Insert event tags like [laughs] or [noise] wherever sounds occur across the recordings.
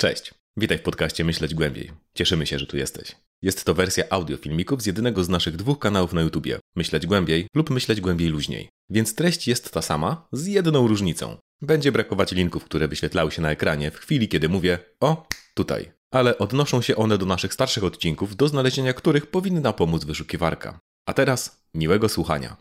Cześć, witaj w podcaście Myśleć Głębiej. Cieszymy się, że tu jesteś. Jest to wersja audio filmików z jednego z naszych dwóch kanałów na YouTubie Myśleć Głębiej lub Myśleć Głębiej Luźniej. Więc treść jest ta sama, z jedną różnicą. Będzie brakować linków, które wyświetlały się na ekranie w chwili, kiedy mówię o tutaj. Ale odnoszą się one do naszych starszych odcinków, do znalezienia których powinna pomóc wyszukiwarka. A teraz miłego słuchania.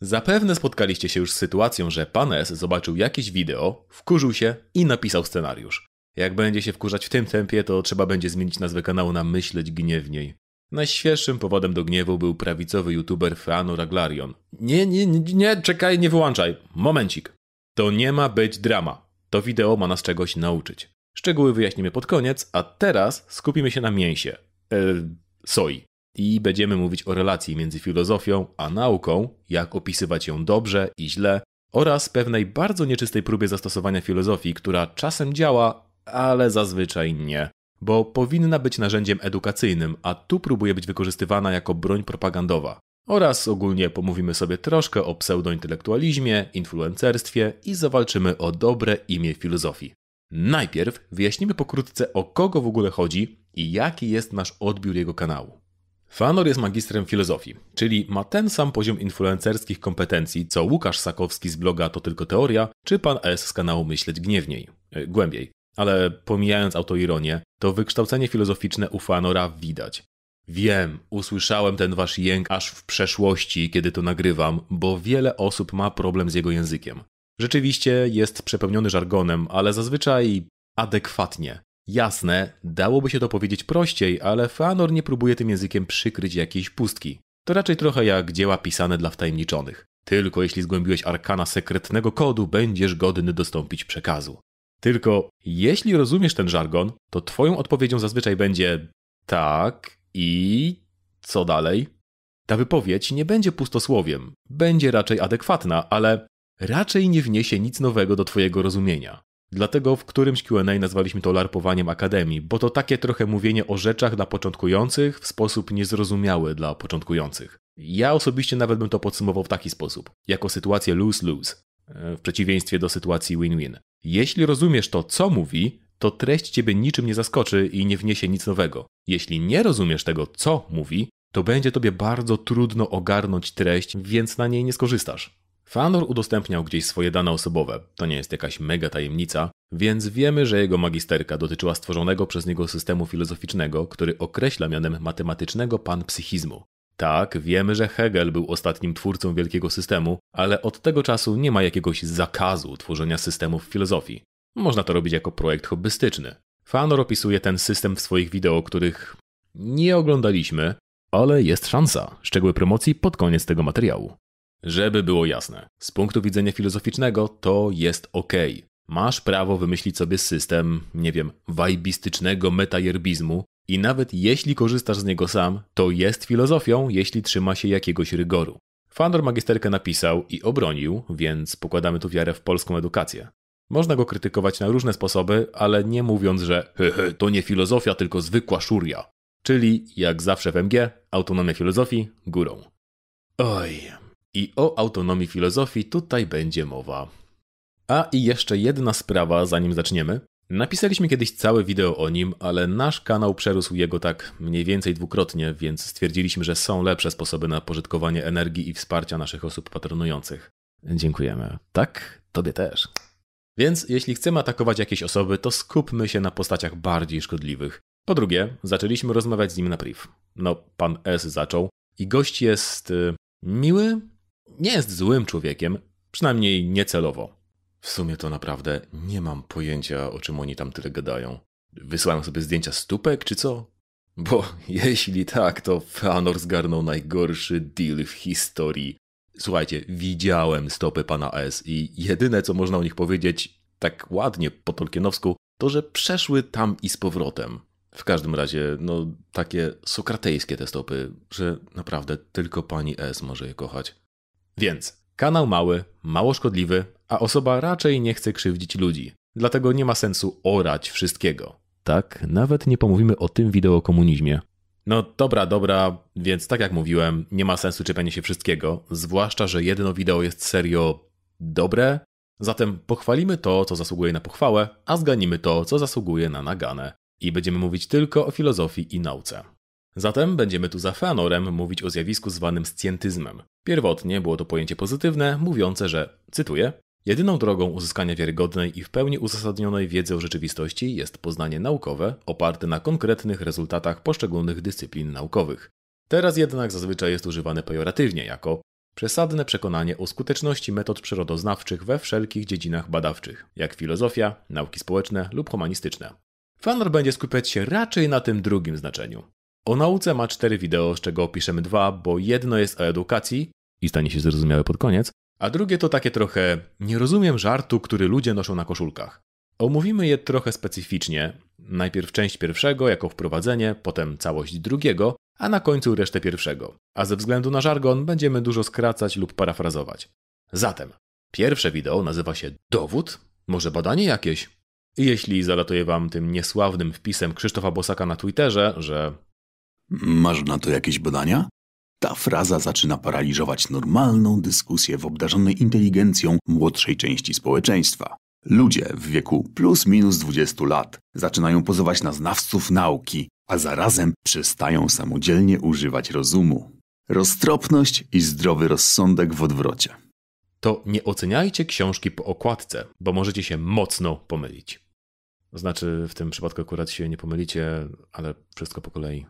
Zapewne spotkaliście się już z sytuacją, że pan S zobaczył jakieś wideo, wkurzył się i napisał scenariusz. Jak będzie się wkurzać w tym tempie, to trzeba będzie zmienić nazwę kanału na Myśleć Gniewniej. Najświeższym powodem do gniewu był prawicowy youtuber Feano Raglarion. Nie, nie, nie, czekaj, nie wyłączaj. Momencik. To nie ma być drama. To wideo ma nas czegoś nauczyć. Szczegóły wyjaśnimy pod koniec, a teraz skupimy się na mięsie. Eee, soi. I będziemy mówić o relacji między filozofią a nauką, jak opisywać ją dobrze i źle, oraz pewnej bardzo nieczystej próbie zastosowania filozofii, która czasem działa, ale zazwyczaj nie, bo powinna być narzędziem edukacyjnym, a tu próbuje być wykorzystywana jako broń propagandowa. Oraz ogólnie pomówimy sobie troszkę o pseudointelektualizmie, influencerstwie i zawalczymy o dobre imię filozofii. Najpierw wyjaśnimy pokrótce o kogo w ogóle chodzi i jaki jest nasz odbiór jego kanału. Fanor jest magistrem filozofii, czyli ma ten sam poziom influencerskich kompetencji co Łukasz Sakowski z bloga To Tylko Teoria, czy pan S z kanału Myśleć Gniewniej, e, głębiej. Ale pomijając autoironię, to wykształcenie filozoficzne u Fanora widać. Wiem, usłyszałem ten wasz jęk aż w przeszłości, kiedy to nagrywam, bo wiele osób ma problem z jego językiem. Rzeczywiście jest przepełniony żargonem, ale zazwyczaj adekwatnie. Jasne, dałoby się to powiedzieć prościej, ale Feanor nie próbuje tym językiem przykryć jakiejś pustki. To raczej trochę jak dzieła pisane dla wtajemniczonych. Tylko jeśli zgłębiłeś arkana sekretnego kodu, będziesz godny dostąpić przekazu. Tylko jeśli rozumiesz ten żargon, to twoją odpowiedzią zazwyczaj będzie tak i co dalej? Ta wypowiedź nie będzie pustosłowiem, będzie raczej adekwatna, ale raczej nie wniesie nic nowego do twojego rozumienia. Dlatego w którymś QA nazwaliśmy to larpowaniem akademii, bo to takie trochę mówienie o rzeczach dla początkujących w sposób niezrozumiały dla początkujących. Ja osobiście nawet bym to podsumował w taki sposób, jako sytuację lose-lose, e, w przeciwieństwie do sytuacji win-win. Jeśli rozumiesz to, co mówi, to treść ciebie niczym nie zaskoczy i nie wniesie nic nowego. Jeśli nie rozumiesz tego, co mówi, to będzie tobie bardzo trudno ogarnąć treść, więc na niej nie skorzystasz. Fanor udostępniał gdzieś swoje dane osobowe, to nie jest jakaś mega tajemnica, więc wiemy, że jego magisterka dotyczyła stworzonego przez niego systemu filozoficznego, który określa mianem matematycznego panpsychizmu. Tak, wiemy, że Hegel był ostatnim twórcą wielkiego systemu, ale od tego czasu nie ma jakiegoś zakazu tworzenia systemów w filozofii. Można to robić jako projekt hobbystyczny. Fanor opisuje ten system w swoich wideo, których nie oglądaliśmy, ale jest szansa. Szczegóły promocji pod koniec tego materiału. Żeby było jasne, z punktu widzenia filozoficznego to jest ok. Masz prawo wymyślić sobie system, nie wiem, wajbistycznego metajerbizmu i nawet jeśli korzystasz z niego sam, to jest filozofią, jeśli trzyma się jakiegoś rygoru. Fandor magisterkę napisał i obronił, więc pokładamy tu wiarę w polską edukację. Można go krytykować na różne sposoby, ale nie mówiąc, że he, to nie filozofia, tylko zwykła szuria. Czyli, jak zawsze w MG, autonomia filozofii górą. Oj, i o autonomii filozofii tutaj będzie mowa. A i jeszcze jedna sprawa, zanim zaczniemy. Napisaliśmy kiedyś całe wideo o nim, ale nasz kanał przerósł jego tak mniej więcej dwukrotnie, więc stwierdziliśmy, że są lepsze sposoby na pożytkowanie energii i wsparcia naszych osób patronujących. Dziękujemy. Tak, tobie też. Więc jeśli chcemy atakować jakieś osoby, to skupmy się na postaciach bardziej szkodliwych. Po drugie, zaczęliśmy rozmawiać z nim na priv. No, pan S zaczął i gość jest y, miły, nie jest złym człowiekiem, przynajmniej niecelowo. W sumie to naprawdę nie mam pojęcia, o czym oni tam tyle gadają. Wysłałem sobie zdjęcia stópek, czy co? Bo [laughs] jeśli tak, to Feanor zgarnął najgorszy deal w historii. Słuchajcie, widziałem stopy pana S i jedyne, co można o nich powiedzieć, tak ładnie po tolkienowsku, to, że przeszły tam i z powrotem. W każdym razie, no, takie sokratejskie te stopy, że naprawdę tylko pani S może je kochać. Więc kanał mały, mało szkodliwy, a osoba raczej nie chce krzywdzić ludzi. Dlatego nie ma sensu orać wszystkiego. Tak, nawet nie pomówimy o tym wideo o komunizmie. No dobra, dobra, więc tak jak mówiłem, nie ma sensu czepianie się wszystkiego, zwłaszcza, że jedno wideo jest serio dobre, Zatem pochwalimy to, co zasługuje na pochwałę, a zganimy to, co zasługuje na naganę. I będziemy mówić tylko o filozofii i nauce. Zatem będziemy tu za Feanorem mówić o zjawisku zwanym scjentyzmem. Pierwotnie było to pojęcie pozytywne, mówiące, że, cytuję, Jedyną drogą uzyskania wiarygodnej i w pełni uzasadnionej wiedzy o rzeczywistości jest poznanie naukowe oparte na konkretnych rezultatach poszczególnych dyscyplin naukowych. Teraz jednak zazwyczaj jest używane pejoratywnie jako przesadne przekonanie o skuteczności metod przyrodoznawczych we wszelkich dziedzinach badawczych, jak filozofia, nauki społeczne lub humanistyczne. Fanor będzie skupiać się raczej na tym drugim znaczeniu. O nauce ma cztery wideo, z czego opiszemy dwa, bo jedno jest o edukacji i stanie się zrozumiałe pod koniec, a drugie to takie trochę nie rozumiem żartu, który ludzie noszą na koszulkach. Omówimy je trochę specyficznie. Najpierw część pierwszego jako wprowadzenie, potem całość drugiego, a na końcu resztę pierwszego. A ze względu na żargon będziemy dużo skracać lub parafrazować. Zatem, pierwsze wideo nazywa się Dowód? Może badanie jakieś? Jeśli zalatuje wam tym niesławnym wpisem Krzysztofa Bosaka na Twitterze, że Masz na to jakieś badania? Ta fraza zaczyna paraliżować normalną dyskusję w obdarzonej inteligencją młodszej części społeczeństwa. Ludzie w wieku plus minus 20 lat zaczynają pozować na znawców nauki, a zarazem przestają samodzielnie używać rozumu. Roztropność i zdrowy rozsądek w odwrocie. to nie oceniajcie książki po okładce, bo możecie się mocno pomylić. Znaczy, w tym przypadku akurat się nie pomylicie, ale wszystko po kolei.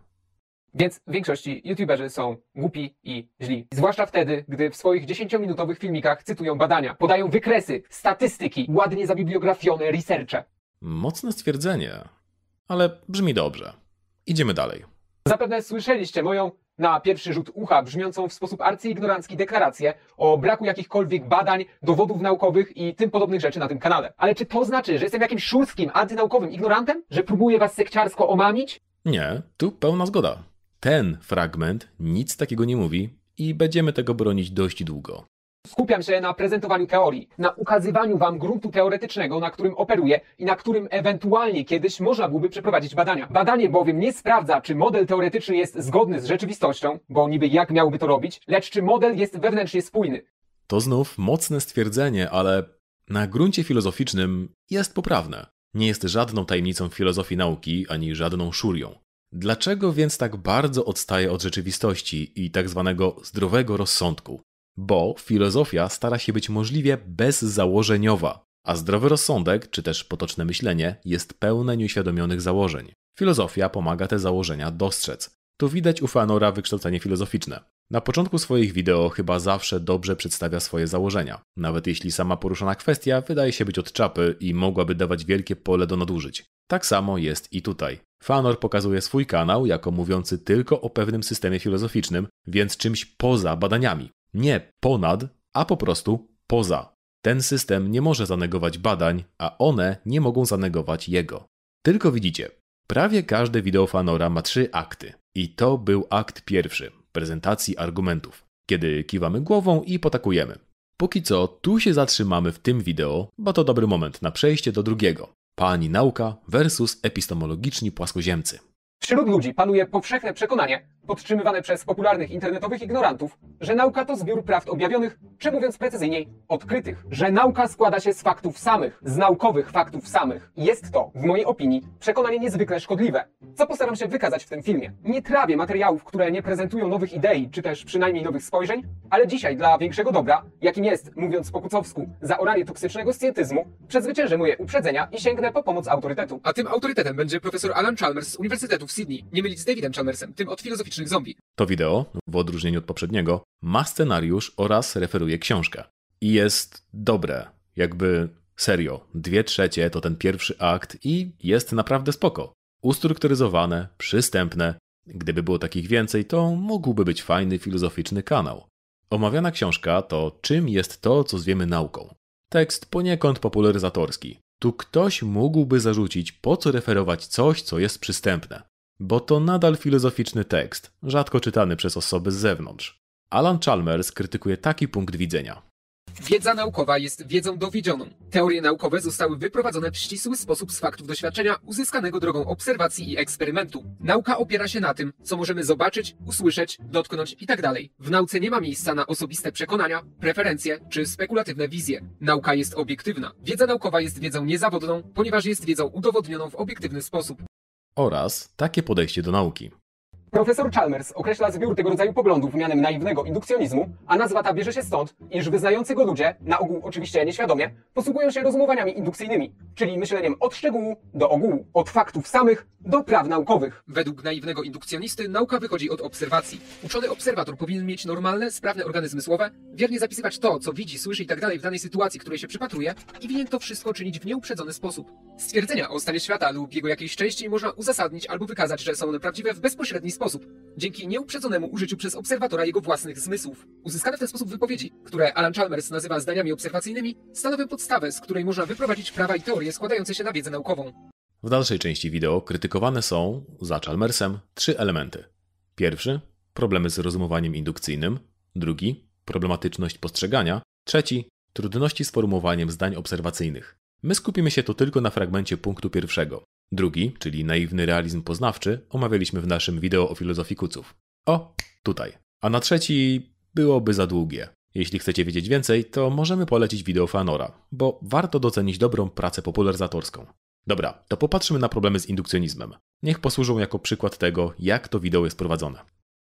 Więc w większości youtuberzy są głupi i źli. Zwłaszcza wtedy, gdy w swoich 10-minutowych filmikach cytują badania, podają wykresy, statystyki, ładnie zabibliografione researche. Mocne stwierdzenie, ale brzmi dobrze. Idziemy dalej. Zapewne słyszeliście moją na pierwszy rzut ucha brzmiącą w sposób arcyignorancki deklarację o braku jakichkolwiek badań, dowodów naukowych i tym podobnych rzeczy na tym kanale. Ale czy to znaczy, że jestem jakimś szulskim, antynaukowym ignorantem? Że próbuję was sekciarsko omamić? Nie, tu pełna zgoda. Ten fragment nic takiego nie mówi i będziemy tego bronić dość długo. Skupiam się na prezentowaniu teorii, na ukazywaniu wam gruntu teoretycznego, na którym operuję i na którym ewentualnie kiedyś można byłoby przeprowadzić badania. Badanie bowiem nie sprawdza, czy model teoretyczny jest zgodny z rzeczywistością, bo niby jak miałby to robić, lecz czy model jest wewnętrznie spójny. To znów mocne stwierdzenie, ale na gruncie filozoficznym jest poprawne. Nie jest żadną tajemnicą filozofii nauki ani żadną szurią. Dlaczego więc tak bardzo odstaje od rzeczywistości i tak zwanego zdrowego rozsądku? Bo filozofia stara się być możliwie bezzałożeniowa, a zdrowy rozsądek, czy też potoczne myślenie, jest pełne nieuświadomionych założeń. Filozofia pomaga te założenia dostrzec. Tu widać u Fanora wykształcenie filozoficzne. Na początku swoich wideo chyba zawsze dobrze przedstawia swoje założenia, nawet jeśli sama poruszona kwestia wydaje się być od czapy i mogłaby dawać wielkie pole do nadużyć. Tak samo jest i tutaj. Fanor pokazuje swój kanał jako mówiący tylko o pewnym systemie filozoficznym, więc czymś poza badaniami. Nie ponad, a po prostu poza. Ten system nie może zanegować badań, a one nie mogą zanegować jego. Tylko widzicie, prawie każde wideo Fanora ma trzy akty. I to był akt pierwszy prezentacji argumentów, kiedy kiwamy głową i potakujemy. Póki co, tu się zatrzymamy w tym wideo, bo to dobry moment na przejście do drugiego. Pani nauka versus epistemologiczni płaskoziemcy. Wśród ludzi panuje powszechne przekonanie, podtrzymywane przez popularnych internetowych ignorantów, że nauka to zbiór prawd objawionych, czy mówiąc precyzyjniej, odkrytych. Że nauka składa się z faktów samych, z naukowych faktów samych. Jest to, w mojej opinii, przekonanie niezwykle szkodliwe, co postaram się wykazać w tym filmie. Nie trawię materiałów, które nie prezentują nowych idei, czy też przynajmniej nowych spojrzeń, ale dzisiaj dla większego dobra, jakim jest, mówiąc po kucowsku, zaoranie toksycznego scjentyzmu, przezwyciężę moje uprzedzenia i sięgnę po pomoc autorytetu. A tym autorytetem będzie profesor Alan Chalmers z Uniwersytetu w Sydney. Nie mylić z Davidem Chalmersem, tym od filozoficznych zombie. To wideo, w odróżnieniu od poprzedniego, ma scenariusz oraz referuje książkę. I jest dobre. Jakby serio. Dwie trzecie to ten pierwszy akt i jest naprawdę spoko. Ustrukturyzowane, przystępne. Gdyby było takich więcej, to mógłby być fajny filozoficzny kanał. Omawiana książka to Czym jest to, co zwiemy nauką? Tekst poniekąd popularyzatorski. Tu ktoś mógłby zarzucić, po co referować coś, co jest przystępne. Bo to nadal filozoficzny tekst, rzadko czytany przez osoby z zewnątrz. Alan Chalmers krytykuje taki punkt widzenia. Wiedza naukowa jest wiedzą dowiedzioną. Teorie naukowe zostały wyprowadzone w ścisły sposób z faktów doświadczenia uzyskanego drogą obserwacji i eksperymentu. Nauka opiera się na tym, co możemy zobaczyć, usłyszeć, dotknąć itd. W nauce nie ma miejsca na osobiste przekonania, preferencje czy spekulatywne wizje. Nauka jest obiektywna. Wiedza naukowa jest wiedzą niezawodną, ponieważ jest wiedzą udowodnioną w obiektywny sposób. Oraz takie podejście do nauki. Profesor Chalmers określa zbiór tego rodzaju poglądów mianem naiwnego indukcjonizmu, a nazwa ta bierze się stąd, iż wyznający go ludzie, na ogół oczywiście nieświadomie, posługują się rozumowaniami indukcyjnymi, czyli myśleniem od szczegółu do ogółu, od faktów samych do praw naukowych. Według naiwnego indukcjonisty nauka wychodzi od obserwacji. Uczony obserwator powinien mieć normalne, sprawne organy zmysłowe, wiernie zapisywać to, co widzi, słyszy itd. w danej sytuacji, której się przypatruje i winien to wszystko czynić w nieuprzedzony sposób. Stwierdzenia o stanie świata lub jego jakiejś części można uzasadnić albo wykazać, że są one prawdziwe w bezpośredni sposób sposób, dzięki nieuprzedzonemu użyciu przez obserwatora jego własnych zmysłów. Uzyskane w ten sposób wypowiedzi, które Alan Chalmers nazywa zdaniami obserwacyjnymi, stanowią podstawę, z której można wyprowadzić prawa i teorie składające się na wiedzę naukową. W dalszej części wideo krytykowane są, za Chalmersem, trzy elementy. Pierwszy problemy z rozumowaniem indukcyjnym, drugi problematyczność postrzegania, trzeci trudności z formułowaniem zdań obserwacyjnych. My skupimy się tu tylko na fragmencie punktu pierwszego. Drugi, czyli naiwny realizm poznawczy, omawialiśmy w naszym wideo o filozofii kuców. O, tutaj. A na trzeci byłoby za długie. Jeśli chcecie wiedzieć więcej, to możemy polecić wideo Fanora, bo warto docenić dobrą pracę popularyzatorską. Dobra, to popatrzmy na problemy z indukcjonizmem. Niech posłużą jako przykład tego, jak to wideo jest prowadzone.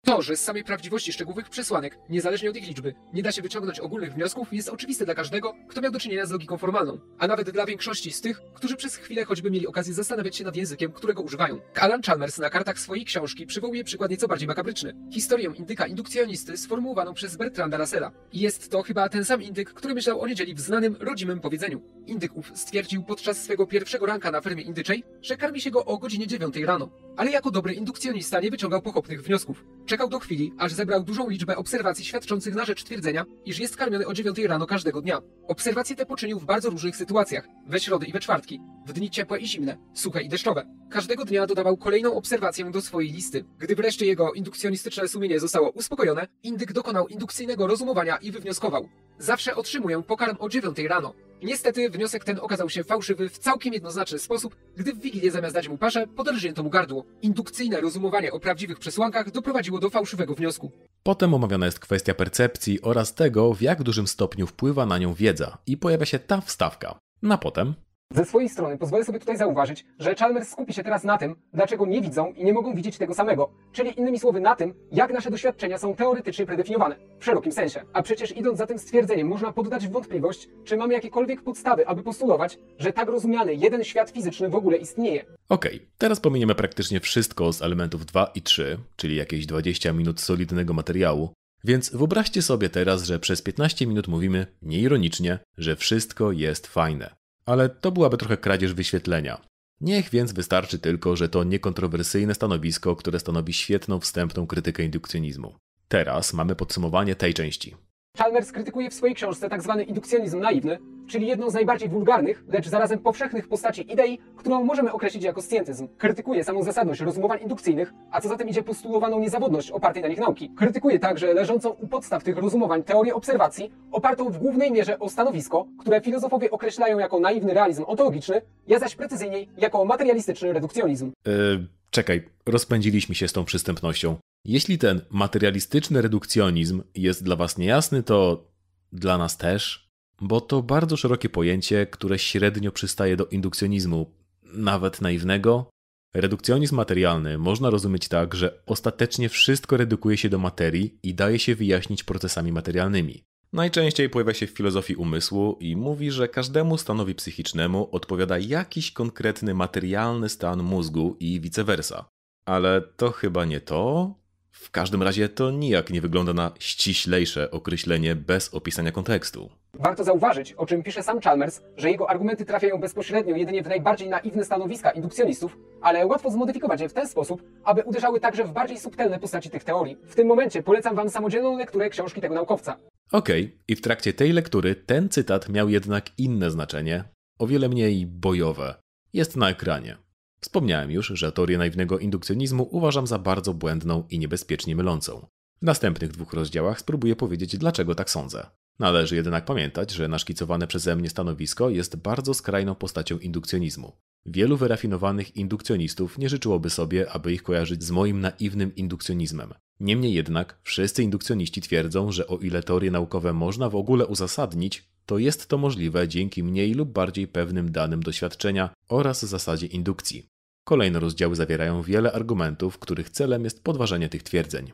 To, że z samej prawdziwości szczegółowych przesłanek, niezależnie od ich liczby, nie da się wyciągnąć ogólnych wniosków, jest oczywiste dla każdego, kto miał do czynienia z logiką formalną, a nawet dla większości z tych, którzy przez chwilę choćby mieli okazję zastanawiać się nad językiem, którego używają. Alan Chalmers na kartach swojej książki przywołuje przykład nieco bardziej makabryczny. Historię indyka indukcjonisty sformułowaną przez Bertranda Russella. Jest to chyba ten sam indyk, który myślał o niedzieli w znanym, rodzimym powiedzeniu. Indyk ów stwierdził podczas swego pierwszego ranka na fermie indyczej, że karmi się go o godzinie 9 rano. Ale jako dobry indukcjonista nie wyciągał pochopnych wniosków. Czekał do chwili, aż zebrał dużą liczbę obserwacji świadczących na rzecz twierdzenia, iż jest karmiony o 9 rano każdego dnia. Obserwacje te poczynił w bardzo różnych sytuacjach, we środy i we czwartki, w dni ciepłe i zimne, suche i deszczowe. Każdego dnia dodawał kolejną obserwację do swojej listy. Gdy wreszcie jego indukcjonistyczne sumienie zostało uspokojone, indyk dokonał indukcyjnego rozumowania i wywnioskował. Zawsze otrzymuję pokarm o 9 rano. Niestety wniosek ten okazał się fałszywy w całkiem jednoznaczny sposób, gdy w Wigilię zamiast dać mu paszę, poderżnięto mu gardło. Indukcyjne rozumowanie o prawdziwych przesłankach doprowadziło do fałszywego wniosku. Potem omawiana jest kwestia percepcji oraz tego, w jak dużym stopniu wpływa na nią wiedza i pojawia się ta wstawka. Na potem ze swojej strony pozwolę sobie tutaj zauważyć, że Chalmers skupi się teraz na tym, dlaczego nie widzą i nie mogą widzieć tego samego, czyli innymi słowy na tym, jak nasze doświadczenia są teoretycznie predefiniowane, w szerokim sensie. A przecież idąc za tym stwierdzeniem można poddać w wątpliwość, czy mamy jakiekolwiek podstawy, aby postulować, że tak rozumiany jeden świat fizyczny w ogóle istnieje. Okej, okay, teraz pominiemy praktycznie wszystko z elementów 2 i 3, czyli jakieś 20 minut solidnego materiału, więc wyobraźcie sobie teraz, że przez 15 minut mówimy, nieironicznie, że wszystko jest fajne ale to byłaby trochę kradzież wyświetlenia. Niech więc wystarczy tylko, że to niekontrowersyjne stanowisko, które stanowi świetną wstępną krytykę indukcjonizmu. Teraz mamy podsumowanie tej części. Chalmers krytykuje w swojej książce tzw. Tak indukcjonizm naiwny, czyli jedną z najbardziej wulgarnych, lecz zarazem powszechnych postaci idei, którą możemy określić jako scjentyzm. Krytykuje samą zasadność rozumowań indukcyjnych, a co za tym idzie postulowaną niezawodność opartej na nich nauki. Krytykuje także leżącą u podstaw tych rozumowań teorię obserwacji, opartą w głównej mierze o stanowisko, które filozofowie określają jako naiwny realizm ontologiczny, ja zaś precyzyjniej jako materialistyczny redukcjonizm. Yy, czekaj, rozpędziliśmy się z tą przystępnością. Jeśli ten materialistyczny redukcjonizm jest dla Was niejasny, to dla nas też, bo to bardzo szerokie pojęcie, które średnio przystaje do indukcjonizmu, nawet naiwnego. Redukcjonizm materialny można rozumieć tak, że ostatecznie wszystko redukuje się do materii i daje się wyjaśnić procesami materialnymi. Najczęściej pojawia się w filozofii umysłu i mówi, że każdemu stanowi psychicznemu odpowiada jakiś konkretny materialny stan mózgu i vice versa. Ale to chyba nie to, w każdym razie to nijak nie wygląda na ściślejsze określenie bez opisania kontekstu. Warto zauważyć, o czym pisze sam Chalmers, że jego argumenty trafiają bezpośrednio jedynie w najbardziej naiwne stanowiska indukcjonistów, ale łatwo zmodyfikować je w ten sposób, aby uderzały także w bardziej subtelne postaci tych teorii. W tym momencie polecam Wam samodzielną lekturę książki tego naukowca. Okej, okay. i w trakcie tej lektury ten cytat miał jednak inne znaczenie, o wiele mniej bojowe. Jest na ekranie. Wspomniałem już, że teorię naiwnego indukcjonizmu uważam za bardzo błędną i niebezpiecznie mylącą. W następnych dwóch rozdziałach spróbuję powiedzieć, dlaczego tak sądzę. Należy jednak pamiętać, że naszkicowane przeze mnie stanowisko jest bardzo skrajną postacią indukcjonizmu. Wielu wyrafinowanych indukcjonistów nie życzyłoby sobie, aby ich kojarzyć z moim naiwnym indukcjonizmem. Niemniej jednak, wszyscy indukcjoniści twierdzą, że o ile teorie naukowe można w ogóle uzasadnić, to jest to możliwe dzięki mniej lub bardziej pewnym danym doświadczenia oraz zasadzie indukcji. Kolejne rozdziały zawierają wiele argumentów, których celem jest podważenie tych twierdzeń.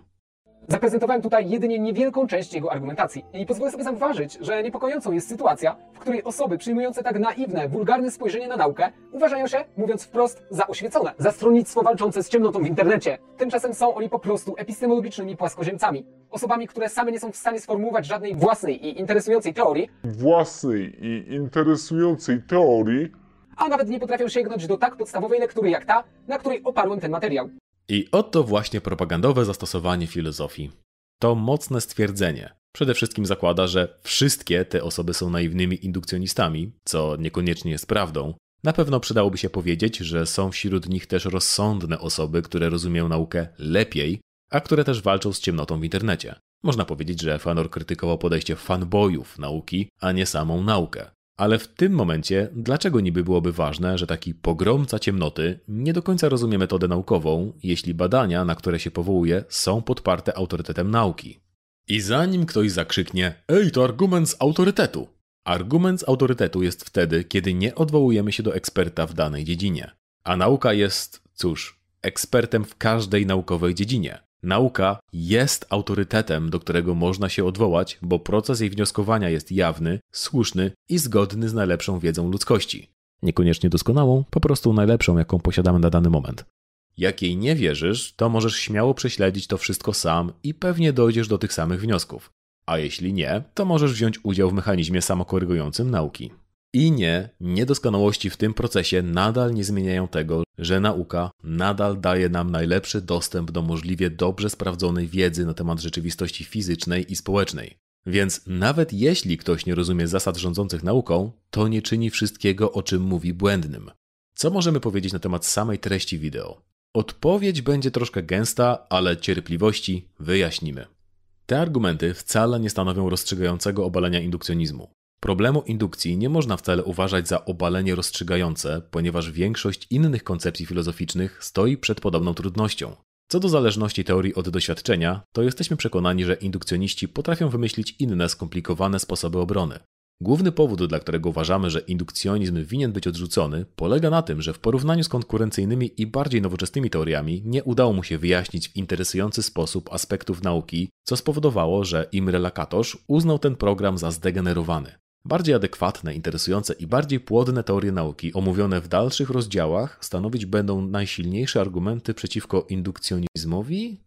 Zaprezentowałem tutaj jedynie niewielką część jego argumentacji i pozwolę sobie zauważyć, że niepokojącą jest sytuacja, w której osoby przyjmujące tak naiwne, wulgarne spojrzenie na naukę uważają się, mówiąc wprost, za oświecone, za stronnictwo walczące z ciemnotą w internecie. Tymczasem są oni po prostu epistemologicznymi płaskoziemcami, osobami, które same nie są w stanie sformułować żadnej własnej i interesującej teorii, własnej i interesującej teorii, a nawet nie potrafią sięgnąć do tak podstawowej lektury jak ta, na której oparłem ten materiał. I oto właśnie propagandowe zastosowanie filozofii. To mocne stwierdzenie. Przede wszystkim zakłada, że wszystkie te osoby są naiwnymi indukcjonistami, co niekoniecznie jest prawdą. Na pewno przydałoby się powiedzieć, że są wśród nich też rozsądne osoby, które rozumieją naukę lepiej, a które też walczą z ciemnotą w internecie. Można powiedzieć, że Fanor krytykował podejście fanboyów nauki, a nie samą naukę. Ale w tym momencie, dlaczego niby byłoby ważne, że taki pogromca ciemnoty nie do końca rozumie metodę naukową, jeśli badania, na które się powołuje, są podparte autorytetem nauki? I zanim ktoś zakrzyknie, ej, to argument z autorytetu. Argument z autorytetu jest wtedy, kiedy nie odwołujemy się do eksperta w danej dziedzinie. A nauka jest, cóż, ekspertem w każdej naukowej dziedzinie. Nauka jest autorytetem, do którego można się odwołać, bo proces jej wnioskowania jest jawny, słuszny i zgodny z najlepszą wiedzą ludzkości. Niekoniecznie doskonałą, po prostu najlepszą, jaką posiadamy na dany moment. Jak jej nie wierzysz, to możesz śmiało prześledzić to wszystko sam i pewnie dojdziesz do tych samych wniosków. A jeśli nie, to możesz wziąć udział w mechanizmie samokorygującym nauki. I nie, niedoskonałości w tym procesie nadal nie zmieniają tego, że nauka nadal daje nam najlepszy dostęp do możliwie dobrze sprawdzonej wiedzy na temat rzeczywistości fizycznej i społecznej. Więc nawet jeśli ktoś nie rozumie zasad rządzących nauką, to nie czyni wszystkiego, o czym mówi błędnym. Co możemy powiedzieć na temat samej treści wideo? Odpowiedź będzie troszkę gęsta, ale cierpliwości wyjaśnimy. Te argumenty wcale nie stanowią rozstrzygającego obalenia indukcjonizmu. Problemu indukcji nie można wcale uważać za obalenie rozstrzygające, ponieważ większość innych koncepcji filozoficznych stoi przed podobną trudnością. Co do zależności teorii od doświadczenia, to jesteśmy przekonani, że indukcjoniści potrafią wymyślić inne skomplikowane sposoby obrony. Główny powód, dla którego uważamy, że indukcjonizm winien być odrzucony, polega na tym, że w porównaniu z konkurencyjnymi i bardziej nowoczesnymi teoriami nie udało mu się wyjaśnić w interesujący sposób aspektów nauki, co spowodowało, że Imre Lakatos uznał ten program za zdegenerowany. Bardziej adekwatne, interesujące i bardziej płodne teorie nauki omówione w dalszych rozdziałach stanowić będą najsilniejsze argumenty przeciwko indukcjonizmowi?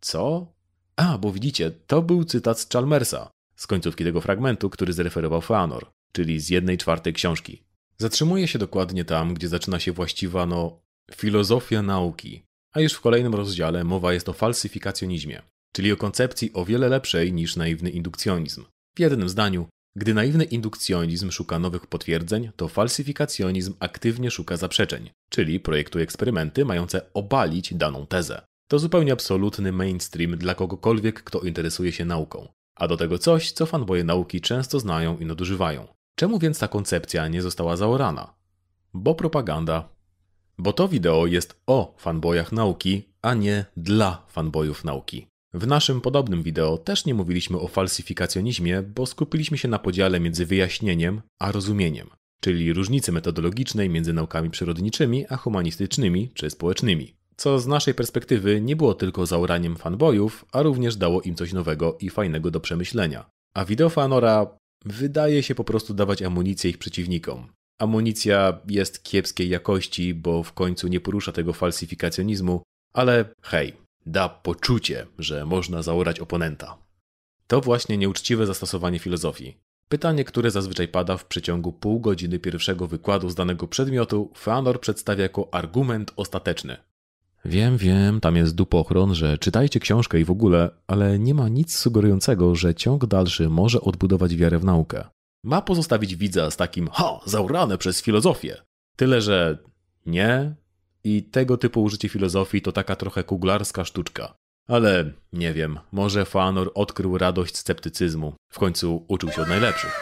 Co? A, bo widzicie, to był cytat z Chalmersa, z końcówki tego fragmentu, który zreferował Feanor, czyli z jednej czwartej książki. Zatrzymuje się dokładnie tam, gdzie zaczyna się właściwa, no, filozofia nauki, a już w kolejnym rozdziale mowa jest o falsyfikacjonizmie, czyli o koncepcji o wiele lepszej niż naiwny indukcjonizm. W jednym zdaniu, gdy naiwny indukcjonizm szuka nowych potwierdzeń, to falsyfikacjonizm aktywnie szuka zaprzeczeń, czyli projektuje eksperymenty mające obalić daną tezę. To zupełnie absolutny mainstream dla kogokolwiek, kto interesuje się nauką. A do tego coś, co fanboje nauki często znają i nadużywają. Czemu więc ta koncepcja nie została zaorana? Bo propaganda. Bo to wideo jest o fanbojach nauki, a nie dla fanbojów nauki. W naszym podobnym wideo też nie mówiliśmy o falsyfikacjonizmie, bo skupiliśmy się na podziale między wyjaśnieniem a rozumieniem, czyli różnicy metodologicznej między naukami przyrodniczymi a humanistycznymi czy społecznymi. Co z naszej perspektywy nie było tylko zaoraniem fanboyów, a również dało im coś nowego i fajnego do przemyślenia. A wideo fanora wydaje się po prostu dawać amunicję ich przeciwnikom. Amunicja jest kiepskiej jakości, bo w końcu nie porusza tego falsyfikacjonizmu, ale hej, da poczucie, że można zaorać oponenta. To właśnie nieuczciwe zastosowanie filozofii. Pytanie, które zazwyczaj pada w przeciągu pół godziny pierwszego wykładu z danego przedmiotu, Feanor przedstawia jako argument ostateczny. Wiem, wiem, tam jest dupochron, że czytajcie książkę i w ogóle, ale nie ma nic sugerującego, że ciąg dalszy może odbudować wiarę w naukę. Ma pozostawić widza z takim ha, zaurane przez filozofię. Tyle, że nie, i tego typu użycie filozofii to taka trochę kuglarska sztuczka. Ale nie wiem, może Fanor odkrył radość sceptycyzmu. W końcu uczył się od najlepszych.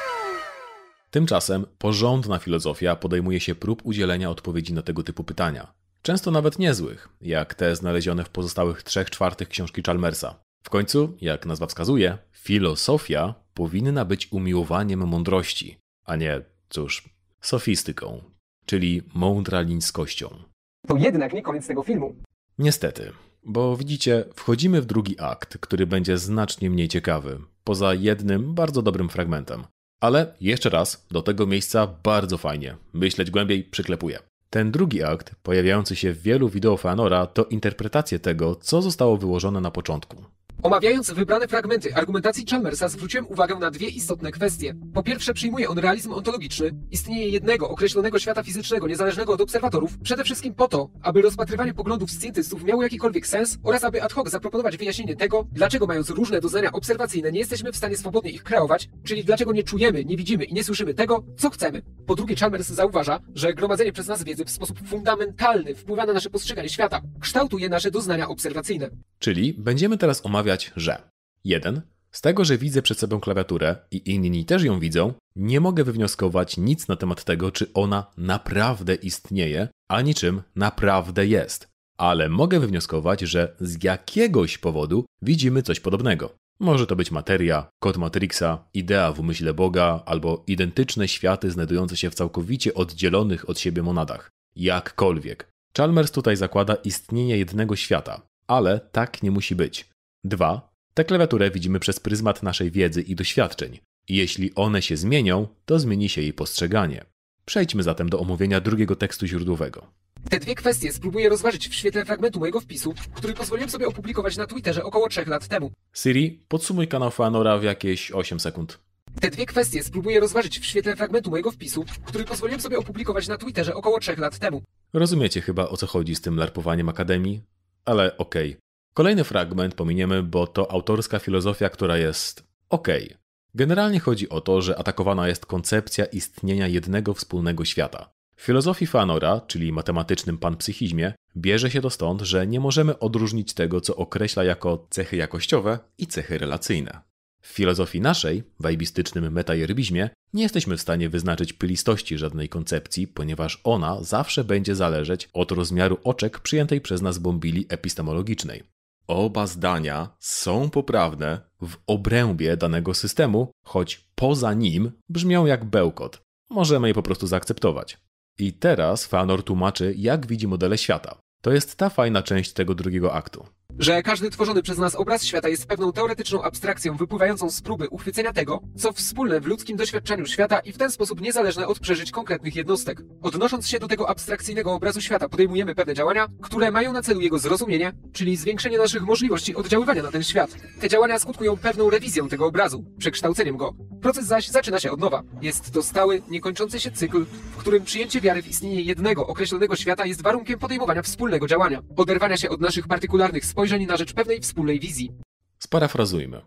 Tymczasem porządna filozofia podejmuje się prób udzielenia odpowiedzi na tego typu pytania. Często nawet niezłych, jak te znalezione w pozostałych trzech czwartych książki Chalmersa. W końcu, jak nazwa wskazuje, filozofia powinna być umiłowaniem mądrości, a nie, cóż, sofistyką, czyli mądralińskością. To jednak nie koniec tego filmu. Niestety, bo widzicie, wchodzimy w drugi akt, który będzie znacznie mniej ciekawy, poza jednym bardzo dobrym fragmentem. Ale jeszcze raz, do tego miejsca bardzo fajnie. Myśleć głębiej przyklepuję. Ten drugi akt, pojawiający się w wielu wideo Fanora, to interpretacje tego, co zostało wyłożone na początku. Omawiając wybrane fragmenty argumentacji Chalmersa zwróciłem uwagę na dwie istotne kwestie. Po pierwsze przyjmuje on realizm ontologiczny, istnienie jednego określonego świata fizycznego niezależnego od obserwatorów, przede wszystkim po to, aby rozpatrywanie poglądów scjentystów miało jakikolwiek sens oraz aby ad hoc zaproponować wyjaśnienie tego, dlaczego mając różne doznania obserwacyjne nie jesteśmy w stanie swobodnie ich kreować, czyli dlaczego nie czujemy, nie widzimy i nie słyszymy tego, co chcemy. Po drugie Chalmers zauważa, że gromadzenie przez nas wiedzy w sposób fundamentalny wpływa na nasze postrzeganie świata, kształtuje nasze doznania obserwacyjne. Czyli będziemy teraz omawiać, że 1. Z tego, że widzę przed sobą klawiaturę i inni też ją widzą, nie mogę wywnioskować nic na temat tego, czy ona naprawdę istnieje, ani czym naprawdę jest. Ale mogę wywnioskować, że z jakiegoś powodu widzimy coś podobnego. Może to być materia, kod Matrixa, idea w umyśle Boga albo identyczne światy znajdujące się w całkowicie oddzielonych od siebie monadach. Jakkolwiek. Chalmers tutaj zakłada istnienie jednego świata, ale tak nie musi być. 2. Tę klawiaturę widzimy przez pryzmat naszej wiedzy i doświadczeń. Jeśli one się zmienią, to zmieni się jej postrzeganie. Przejdźmy zatem do omówienia drugiego tekstu źródłowego. Te dwie kwestie spróbuję rozważyć w świetle fragmentu mojego wpisu, który pozwoliłem sobie opublikować na Twitterze około 3 lat temu. Siri, podsumuj kanał Fanora w jakieś 8 sekund. Te dwie kwestie spróbuję rozważyć w świetle fragmentu mojego wpisu, który pozwoliłem sobie opublikować na Twitterze około 3 lat temu. Rozumiecie chyba o co chodzi z tym larpowaniem Akademii? Ale okej. Kolejny fragment pominiemy, bo to autorska filozofia, która jest okej. Generalnie chodzi o to, że atakowana jest koncepcja istnienia jednego wspólnego świata. W filozofii Fanora, czyli matematycznym panpsychizmie, bierze się to stąd, że nie możemy odróżnić tego, co określa jako cechy jakościowe i cechy relacyjne. W filozofii naszej, wajbistycznym metajerbizmie, nie jesteśmy w stanie wyznaczyć pylistości żadnej koncepcji, ponieważ ona zawsze będzie zależeć od rozmiaru oczek przyjętej przez nas bombili epistemologicznej. Oba zdania są poprawne w obrębie danego systemu, choć poza nim brzmią jak bełkot. Możemy je po prostu zaakceptować. I teraz Fanor tłumaczy, jak widzi modele świata. To jest ta fajna część tego drugiego aktu. Że każdy tworzony przez nas obraz świata jest pewną teoretyczną abstrakcją wypływającą z próby uchwycenia tego, co wspólne w ludzkim doświadczeniu świata i w ten sposób niezależne od przeżyć konkretnych jednostek. Odnosząc się do tego abstrakcyjnego obrazu świata, podejmujemy pewne działania, które mają na celu jego zrozumienie, czyli zwiększenie naszych możliwości oddziaływania na ten świat. Te działania skutkują pewną rewizją tego obrazu, przekształceniem go. Proces zaś zaczyna się od nowa. Jest to stały, niekończący się cykl, w którym przyjęcie wiary w istnienie jednego określonego świata jest warunkiem podejmowania wspólnego działania, oderwania się od naszych partykularnych spojrzeń na rzecz pewnej wspólnej wizji. Sparafrazujmy.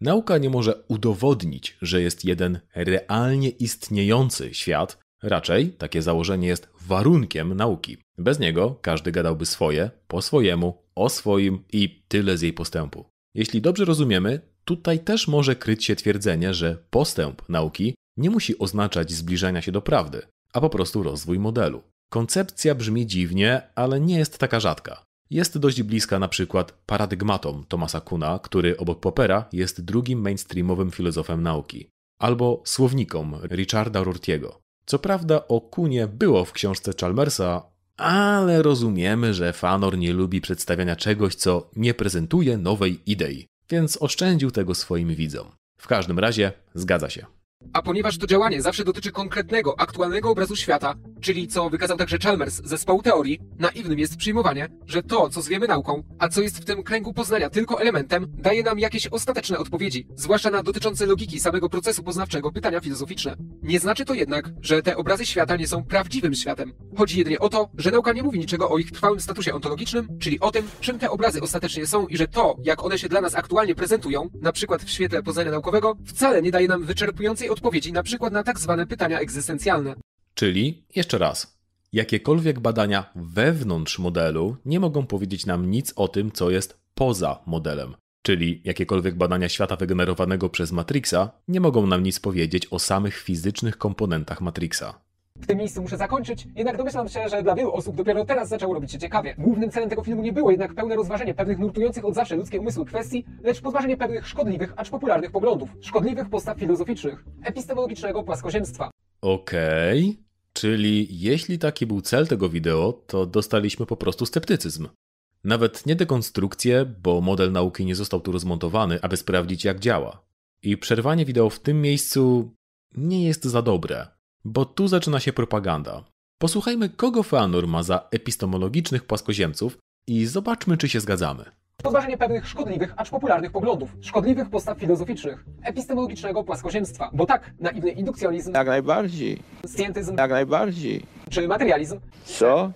Nauka nie może udowodnić, że jest jeden realnie istniejący świat, raczej takie założenie jest warunkiem nauki. Bez niego każdy gadałby swoje, po swojemu, o swoim i tyle z jej postępu. Jeśli dobrze rozumiemy, tutaj też może kryć się twierdzenie, że postęp nauki nie musi oznaczać zbliżania się do prawdy, a po prostu rozwój modelu. Koncepcja brzmi dziwnie, ale nie jest taka rzadka. Jest dość bliska na przykład paradygmatom Thomasa Kuna, który obok Poppera jest drugim mainstreamowym filozofem nauki, albo słownikom Richarda Rortiego. Co prawda o Kunie było w książce Chalmersa, ale rozumiemy, że Fanor nie lubi przedstawiania czegoś, co nie prezentuje nowej idei, więc oszczędził tego swoim widzom. W każdym razie zgadza się. A ponieważ to działanie zawsze dotyczy konkretnego, aktualnego obrazu świata, czyli co wykazał także Chalmers z zespołu teorii, naiwnym jest przyjmowanie, że to, co zwiemy nauką, a co jest w tym kręgu poznania tylko elementem, daje nam jakieś ostateczne odpowiedzi, zwłaszcza na dotyczące logiki samego procesu poznawczego pytania filozoficzne. Nie znaczy to jednak, że te obrazy świata nie są prawdziwym światem. Chodzi jedynie o to, że nauka nie mówi niczego o ich trwałym statusie ontologicznym, czyli o tym, czym te obrazy ostatecznie są i że to, jak one się dla nas aktualnie prezentują, na przykład w świetle poznania naukowego, wcale nie daje nam wyczerpującej odpowiedzi na przykład na tak zwane pytania egzystencjalne. Czyli, jeszcze raz, jakiekolwiek badania wewnątrz modelu nie mogą powiedzieć nam nic o tym, co jest poza modelem. Czyli jakiekolwiek badania świata wygenerowanego przez Matrixa nie mogą nam nic powiedzieć o samych fizycznych komponentach Matrixa. W tym miejscu muszę zakończyć, jednak domyślam się, że dla wielu osób dopiero teraz zaczęło robić się ciekawie. Głównym celem tego filmu nie było jednak pełne rozważenie pewnych nurtujących od zawsze ludzkie umysły kwestii, lecz podważenie pewnych szkodliwych, acz popularnych poglądów, szkodliwych postaw filozoficznych, epistemologicznego płaskoziemstwa. Okej, czyli jeśli taki był cel tego wideo, to dostaliśmy po prostu sceptycyzm. Nawet nie dekonstrukcję, bo model nauki nie został tu rozmontowany, aby sprawdzić jak działa. I przerwanie wideo w tym miejscu nie jest za dobre, bo tu zaczyna się propaganda. Posłuchajmy, kogo Feanor ma za epistemologicznych płaskoziemców i zobaczmy, czy się zgadzamy. Podważenie pewnych szkodliwych, acz popularnych poglądów, szkodliwych postaw filozoficznych, epistemologicznego płaskoziemstwa. Bo tak, naiwny indukcjonizm, Jak najbardziej, scjentyzm jak najbardziej. czy materializm, Co?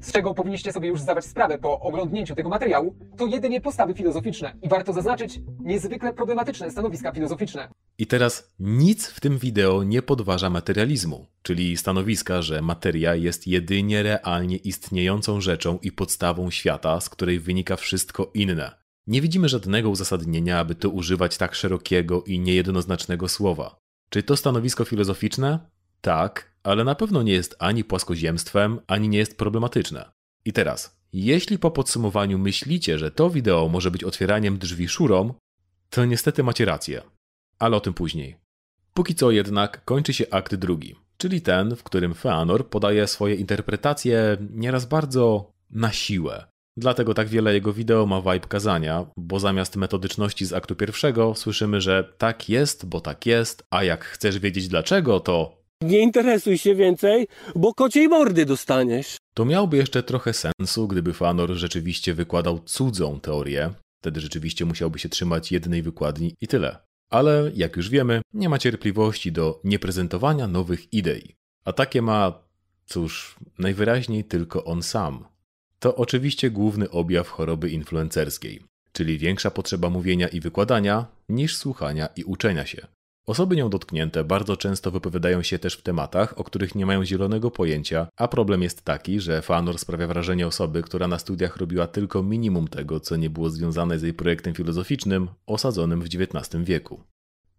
Z czego powinniście sobie już zdawać sprawę po oglądnięciu tego materiału, to jedynie postawy filozoficzne i warto zaznaczyć niezwykle problematyczne stanowiska filozoficzne. I teraz nic w tym wideo nie podważa materializmu, czyli stanowiska, że materia jest jedynie realnie istniejącą rzeczą i podstawą świata, z której wynika wszystko inne. Nie widzimy żadnego uzasadnienia, aby tu używać tak szerokiego i niejednoznacznego słowa. Czy to stanowisko filozoficzne? Tak, ale na pewno nie jest ani płaskoziemstwem, ani nie jest problematyczne. I teraz, jeśli po podsumowaniu myślicie, że to wideo może być otwieraniem drzwi szurom, to niestety macie rację. Ale o tym później. Póki co jednak kończy się akt drugi, czyli ten, w którym Feanor podaje swoje interpretacje nieraz bardzo na siłę. Dlatego tak wiele jego wideo ma vibe kazania, bo zamiast metodyczności z aktu pierwszego słyszymy, że tak jest, bo tak jest, a jak chcesz wiedzieć dlaczego, to Nie interesuj się więcej, bo kociej mordy dostaniesz. To miałby jeszcze trochę sensu, gdyby Fanor rzeczywiście wykładał cudzą teorię. Wtedy rzeczywiście musiałby się trzymać jednej wykładni i tyle. Ale, jak już wiemy, nie ma cierpliwości do nieprezentowania nowych idei. A takie ma, cóż, najwyraźniej tylko on sam. To oczywiście główny objaw choroby influencerskiej, czyli większa potrzeba mówienia i wykładania niż słuchania i uczenia się. Osoby nią dotknięte bardzo często wypowiadają się też w tematach, o których nie mają zielonego pojęcia, a problem jest taki, że Fanor sprawia wrażenie osoby, która na studiach robiła tylko minimum tego, co nie było związane z jej projektem filozoficznym osadzonym w XIX wieku.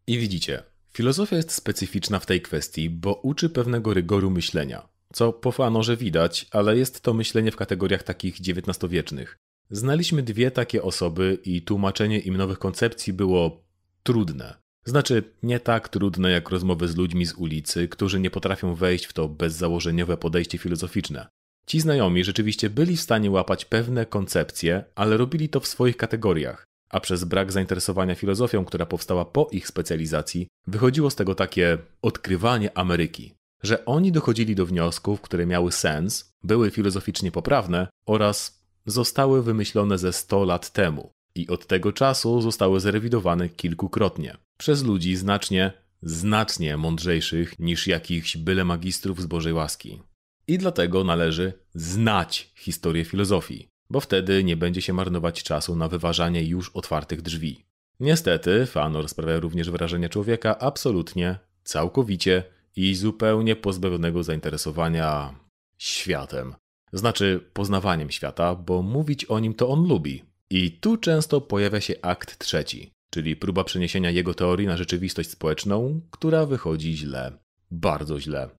I widzicie, filozofia jest specyficzna w tej kwestii, bo uczy pewnego rygoru myślenia, co po Fanorze widać, ale jest to myślenie w kategoriach takich XIX-wiecznych. Znaliśmy dwie takie osoby i tłumaczenie im nowych koncepcji było trudne. Znaczy, nie tak trudne jak rozmowy z ludźmi z ulicy, którzy nie potrafią wejść w to bezzałożeniowe podejście filozoficzne. Ci znajomi rzeczywiście byli w stanie łapać pewne koncepcje, ale robili to w swoich kategoriach, a przez brak zainteresowania filozofią, która powstała po ich specjalizacji, wychodziło z tego takie odkrywanie Ameryki. Że oni dochodzili do wniosków, które miały sens, były filozoficznie poprawne oraz zostały wymyślone ze 100 lat temu i od tego czasu zostały zrewidowane kilkukrotnie przez ludzi znacznie, znacznie mądrzejszych niż jakichś byle magistrów z Bożej łaski. I dlatego należy znać historię filozofii, bo wtedy nie będzie się marnować czasu na wyważanie już otwartych drzwi. Niestety, Fanor sprawia również wrażenie człowieka absolutnie, całkowicie i zupełnie pozbawionego zainteresowania światem. Znaczy poznawaniem świata, bo mówić o nim to on lubi. I tu często pojawia się akt trzeci, czyli próba przeniesienia jego teorii na rzeczywistość społeczną, która wychodzi źle. Bardzo źle.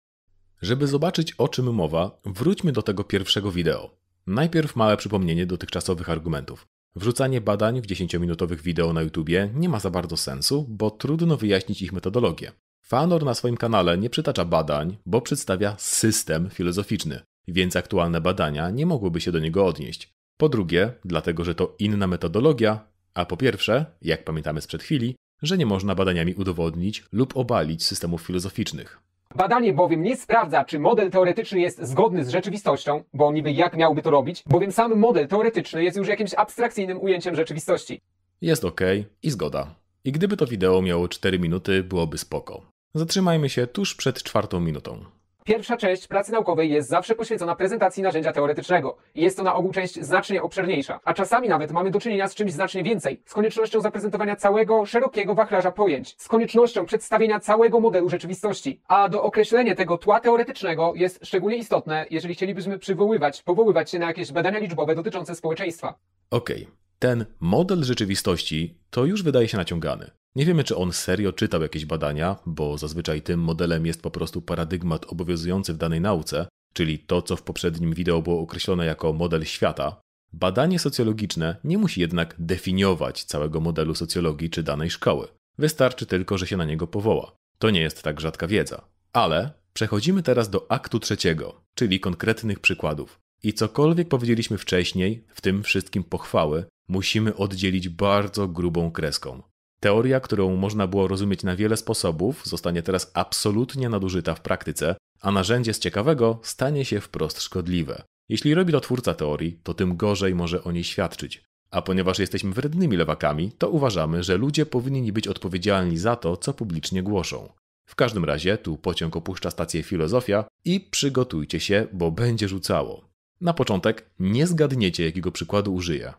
Żeby zobaczyć o czym mowa, wróćmy do tego pierwszego wideo. Najpierw małe przypomnienie dotychczasowych argumentów. Wrzucanie badań w 10-minutowych wideo na YouTubie nie ma za bardzo sensu, bo trudno wyjaśnić ich metodologię. Fanor na swoim kanale nie przytacza badań, bo przedstawia system filozoficzny, więc aktualne badania nie mogłyby się do niego odnieść. Po drugie, dlatego że to inna metodologia, a po pierwsze, jak pamiętamy sprzed chwili, że nie można badaniami udowodnić lub obalić systemów filozoficznych. Badanie bowiem nie sprawdza, czy model teoretyczny jest zgodny z rzeczywistością, bo niby jak miałby to robić, bowiem sam model teoretyczny jest już jakimś abstrakcyjnym ujęciem rzeczywistości. Jest ok i zgoda. I gdyby to wideo miało 4 minuty, byłoby spoko. Zatrzymajmy się tuż przed czwartą minutą. Pierwsza część pracy naukowej jest zawsze poświęcona prezentacji narzędzia teoretycznego. I jest to na ogół część znacznie obszerniejsza. A czasami nawet mamy do czynienia z czymś znacznie więcej. Z koniecznością zaprezentowania całego szerokiego wachlarza pojęć. Z koniecznością przedstawienia całego modelu rzeczywistości. A do określenia tego tła teoretycznego jest szczególnie istotne, jeżeli chcielibyśmy przywoływać, powoływać się na jakieś badania liczbowe dotyczące społeczeństwa. Okej, Ten model rzeczywistości to już wydaje się naciągany. Nie wiemy, czy on serio czytał jakieś badania, bo zazwyczaj tym modelem jest po prostu paradygmat obowiązujący w danej nauce, czyli to, co w poprzednim wideo było określone jako model świata. Badanie socjologiczne nie musi jednak definiować całego modelu socjologii czy danej szkoły. Wystarczy tylko, że się na niego powoła. To nie jest tak rzadka wiedza. Ale przechodzimy teraz do aktu trzeciego, czyli konkretnych przykładów. I cokolwiek powiedzieliśmy wcześniej, w tym wszystkim pochwały, musimy oddzielić bardzo grubą kreską. Teoria, którą można było rozumieć na wiele sposobów, zostanie teraz absolutnie nadużyta w praktyce, a narzędzie z ciekawego stanie się wprost szkodliwe. Jeśli robi to twórca teorii, to tym gorzej może o niej świadczyć. A ponieważ jesteśmy wrednymi lewakami, to uważamy, że ludzie powinni być odpowiedzialni za to, co publicznie głoszą. W każdym razie, tu pociąg opuszcza stację Filozofia i przygotujcie się, bo będzie rzucało. Na początek nie zgadniecie, jakiego przykładu użyję.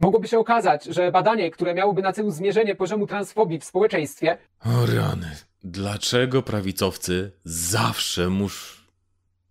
Mogłoby się okazać, że badanie, które miałoby na celu zmierzenie poziomu transfobii w społeczeństwie, O rany, dlaczego prawicowcy zawsze muszą.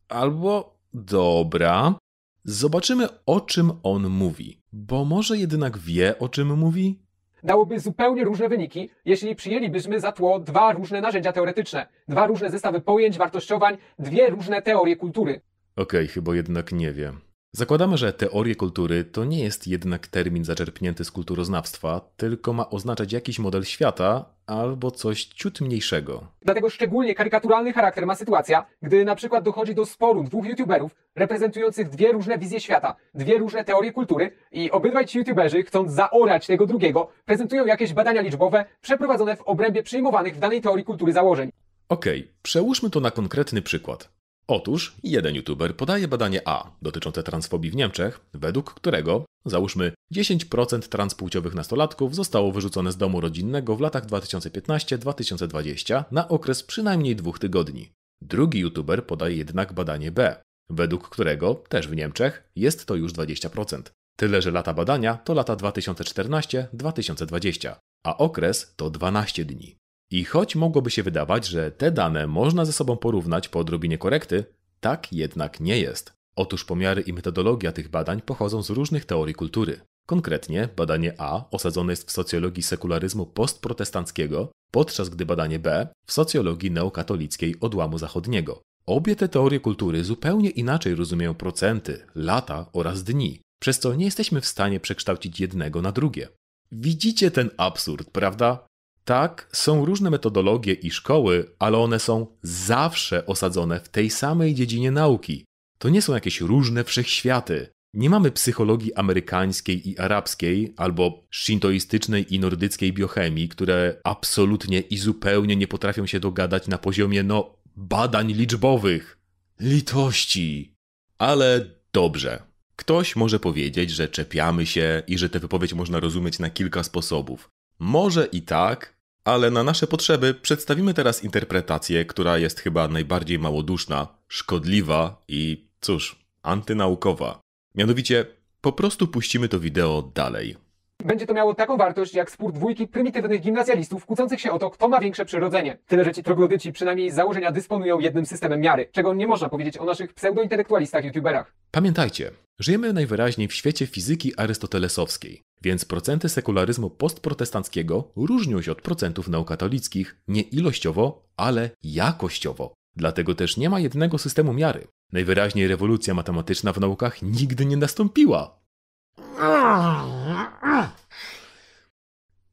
Albo dobra, zobaczymy o czym on mówi, bo może jednak wie o czym mówi? dałoby zupełnie różne wyniki, jeśli przyjęlibyśmy za tło dwa różne narzędzia teoretyczne, dwa różne zestawy pojęć, wartościowań, dwie różne teorie kultury. Okej, chyba jednak nie wiem. Zakładamy, że teorie kultury to nie jest jednak termin zaczerpnięty z kulturoznawstwa, tylko ma oznaczać jakiś model świata albo coś ciut mniejszego. Dlatego szczególnie karykaturalny charakter ma sytuacja, gdy na przykład dochodzi do sporu dwóch youtuberów reprezentujących dwie różne wizje świata, dwie różne teorie kultury i obydwaj ci youtuberzy, chcąc zaorać tego drugiego, prezentują jakieś badania liczbowe przeprowadzone w obrębie przyjmowanych w danej teorii kultury założeń. Okej, przełóżmy to na konkretny przykład. Otóż jeden youtuber podaje badanie A dotyczące transfobii w Niemczech, według którego, załóżmy, 10% transpłciowych nastolatków zostało wyrzucone z domu rodzinnego w latach 2015-2020 na okres przynajmniej dwóch tygodni. Drugi youtuber podaje jednak badanie B, według którego, też w Niemczech, jest to już 20%. Tyle, że lata badania to lata 2014-2020, a okres to 12 dni. I choć mogłoby się wydawać, że te dane można ze sobą porównać po odrobinie korekty, tak jednak nie jest. Otóż pomiary i metodologia tych badań pochodzą z różnych teorii kultury. Konkretnie badanie A osadzone jest w socjologii sekularyzmu postprotestanckiego, podczas gdy badanie B w socjologii neokatolickiej odłamu zachodniego. Obie te teorie kultury zupełnie inaczej rozumieją procenty, lata oraz dni, przez co nie jesteśmy w stanie przekształcić jednego na drugie. Widzicie ten absurd, prawda? Tak, są różne metodologie i szkoły, ale one są zawsze osadzone w tej samej dziedzinie nauki. To nie są jakieś różne wszechświaty. Nie mamy psychologii amerykańskiej i arabskiej, albo shintoistycznej i nordyckiej biochemii, które absolutnie i zupełnie nie potrafią się dogadać na poziomie, no, badań liczbowych. Litości. Ale dobrze. Ktoś może powiedzieć, że czepiamy się i że tę wypowiedź można rozumieć na kilka sposobów. Może i tak, ale na nasze potrzeby przedstawimy teraz interpretację, która jest chyba najbardziej małoduszna, szkodliwa i, cóż, antynaukowa. Mianowicie, po prostu puścimy to wideo dalej. Będzie to miało taką wartość jak spór dwójki prymitywnych gimnazjalistów kłócących się o to, kto ma większe przyrodzenie. Tyle, że ci troglodyci przynajmniej z założenia dysponują jednym systemem miary, czego nie można powiedzieć o naszych pseudointelektualistach youtuberach. Pamiętajcie, żyjemy najwyraźniej w świecie fizyki arystotelesowskiej, więc procenty sekularyzmu postprotestanckiego różnią się od procentów neokatolickich nie ilościowo, ale jakościowo. Dlatego też nie ma jednego systemu miary. Najwyraźniej rewolucja matematyczna w naukach nigdy nie nastąpiła.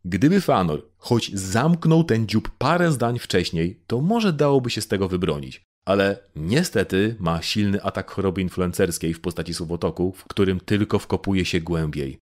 Gdyby Fanor choć zamknął ten dziób parę zdań wcześniej, to może dałoby się z tego wybronić. Ale niestety ma silny atak choroby influencerskiej w postaci słowotoku, w którym tylko wkopuje się głębiej.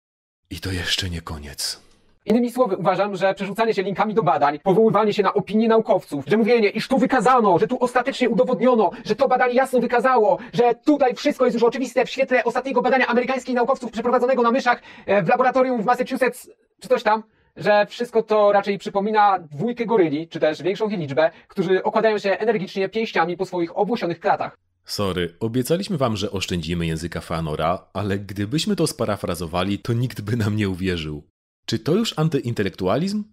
I to jeszcze nie koniec. Innymi słowy, uważam, że przerzucanie się linkami do badań, powoływanie się na opinie naukowców, że mówienie, iż tu wykazano, że tu ostatecznie udowodniono, że to badanie jasno wykazało, że tutaj wszystko jest już oczywiste w świetle ostatniego badania amerykańskich naukowców przeprowadzonego na myszach e, w laboratorium w Massachusetts, czy coś tam, że wszystko to raczej przypomina dwójkę goryli, czy też większą ich liczbę, którzy okładają się energicznie pięściami po swoich obłosionych klatach. Sorry, obiecaliśmy wam, że oszczędzimy języka Fanora, ale gdybyśmy to sparafrazowali, to nikt by nam nie uwierzył. Czy to już antyintelektualizm?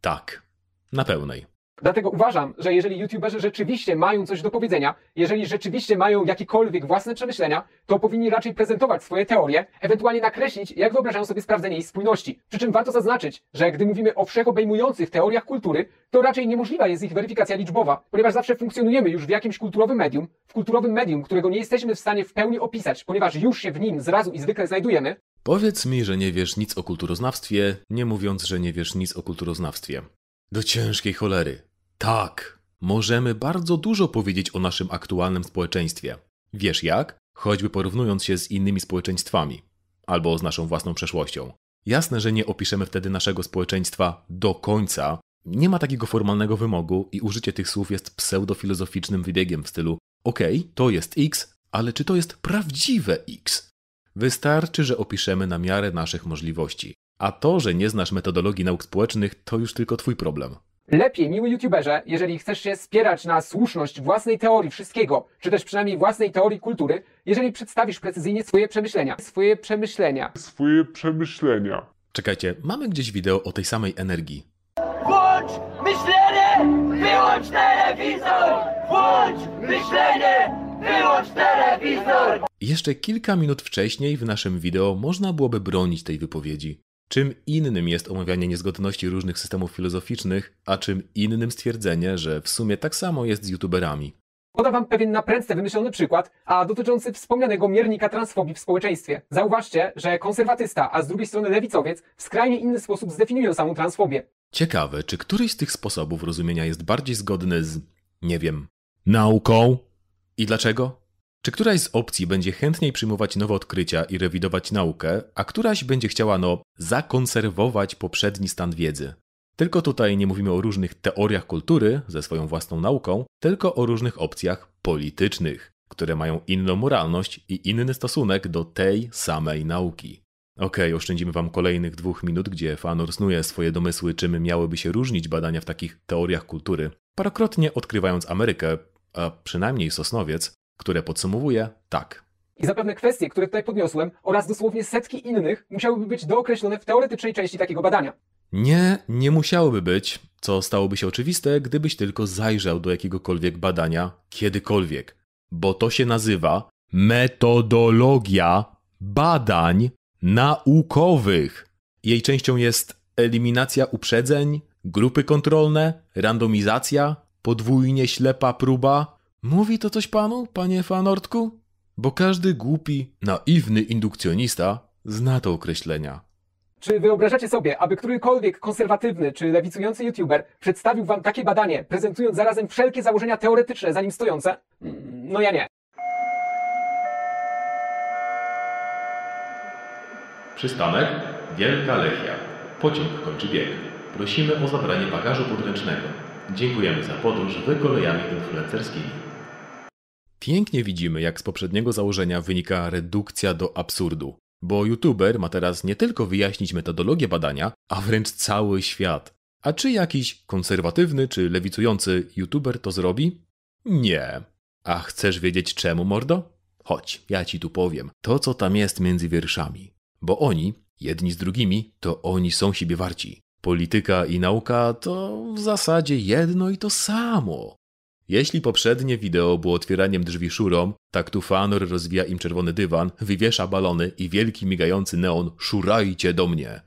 Tak, na pełnej. Dlatego uważam, że jeżeli youtuberzy rzeczywiście mają coś do powiedzenia, jeżeli rzeczywiście mają jakiekolwiek własne przemyślenia, to powinni raczej prezentować swoje teorie, ewentualnie nakreślić, jak wyobrażają sobie sprawdzenie jej spójności. Przy czym warto zaznaczyć, że gdy mówimy o wszechobejmujących teoriach kultury, to raczej niemożliwa jest ich weryfikacja liczbowa, ponieważ zawsze funkcjonujemy już w jakimś kulturowym medium, w kulturowym medium, którego nie jesteśmy w stanie w pełni opisać, ponieważ już się w nim zrazu i zwykle znajdujemy, Powiedz mi, że nie wiesz nic o kulturoznawstwie, nie mówiąc, że nie wiesz nic o kulturoznawstwie. Do ciężkiej cholery. Tak, możemy bardzo dużo powiedzieć o naszym aktualnym społeczeństwie. Wiesz jak? Choćby porównując się z innymi społeczeństwami. Albo z naszą własną przeszłością. Jasne, że nie opiszemy wtedy naszego społeczeństwa do końca. Nie ma takiego formalnego wymogu i użycie tych słów jest pseudofilozoficznym wybiegiem w stylu okej, to jest X, ale czy to jest prawdziwe X? Wystarczy, że opiszemy na miarę naszych możliwości. A to, że nie znasz metodologii nauk społecznych, to już tylko twój problem. Lepiej, miły youtuberze, jeżeli chcesz się spierać na słuszność własnej teorii wszystkiego, czy też przynajmniej własnej teorii kultury, jeżeli przedstawisz precyzyjnie swoje przemyślenia. Swoje przemyślenia. Swoje przemyślenia. Czekajcie, mamy gdzieś wideo o tej samej energii. Włącz myślenie! Wyłącz telewizor! Włącz myślenie! Wyłącz telewizor! Jeszcze kilka minut wcześniej w naszym wideo można byłoby bronić tej wypowiedzi. Czym innym jest omawianie niezgodności różnych systemów filozoficznych, a czym innym stwierdzenie, że w sumie tak samo jest z youtuberami. Podam wam pewien na prędce wymyślony przykład, a dotyczący wspomnianego miernika transfobii w społeczeństwie. Zauważcie, że konserwatysta, a z drugiej strony lewicowiec w skrajnie inny sposób zdefiniują samą transfobię. Ciekawe, czy któryś z tych sposobów rozumienia jest bardziej zgodny z, nie wiem, nauką? I dlaczego? Czy któraś z opcji będzie chętniej przyjmować nowe odkrycia i rewidować naukę, a któraś będzie chciała, no, zakonserwować poprzedni stan wiedzy? Tylko tutaj nie mówimy o różnych teoriach kultury ze swoją własną nauką, tylko o różnych opcjach politycznych, które mają inną moralność i inny stosunek do tej samej nauki. Okej, oszczędzimy wam kolejnych dwóch minut, gdzie Fanor snuje swoje domysły, czym miałyby się różnić badania w takich teoriach kultury, parokrotnie odkrywając Amerykę, a przynajmniej Sosnowiec, które podsumowuje tak. I zapewne kwestie, które tutaj podniosłem, oraz dosłownie setki innych, musiałyby być dookreślone w teoretycznej części takiego badania. Nie, nie musiałoby być, co stałoby się oczywiste, gdybyś tylko zajrzał do jakiegokolwiek badania kiedykolwiek. Bo to się nazywa metodologia badań naukowych. Jej częścią jest eliminacja uprzedzeń, grupy kontrolne, randomizacja, podwójnie ślepa próba. Mówi to coś panu, panie Fanortku? Bo każdy głupi, naiwny indukcjonista zna to określenia. Czy wyobrażacie sobie, aby którykolwiek konserwatywny czy lewicujący youtuber przedstawił wam takie badanie, prezentując zarazem wszelkie założenia teoretyczne za nim stojące? No ja nie. Przystanek Wielka Lechia. Pociąg kończy bieg. Prosimy o zabranie bagażu podręcznego. Dziękujemy za podróż wykolejami influencerskimi. Pięknie widzimy, jak z poprzedniego założenia wynika redukcja do absurdu. Bo youtuber ma teraz nie tylko wyjaśnić metodologię badania, a wręcz cały świat. A czy jakiś konserwatywny czy lewicujący youtuber to zrobi? Nie. A chcesz wiedzieć czemu, mordo? Chodź, ja ci tu powiem. To, co tam jest między wierszami. Bo oni, jedni z drugimi, to oni są siebie warci. Polityka i nauka to w zasadzie jedno i to samo. Jeśli poprzednie wideo było otwieraniem drzwi szurom, tak tu Fanor rozwija im czerwony dywan, wywiesza balony i wielki migający neon szurajcie do mnie.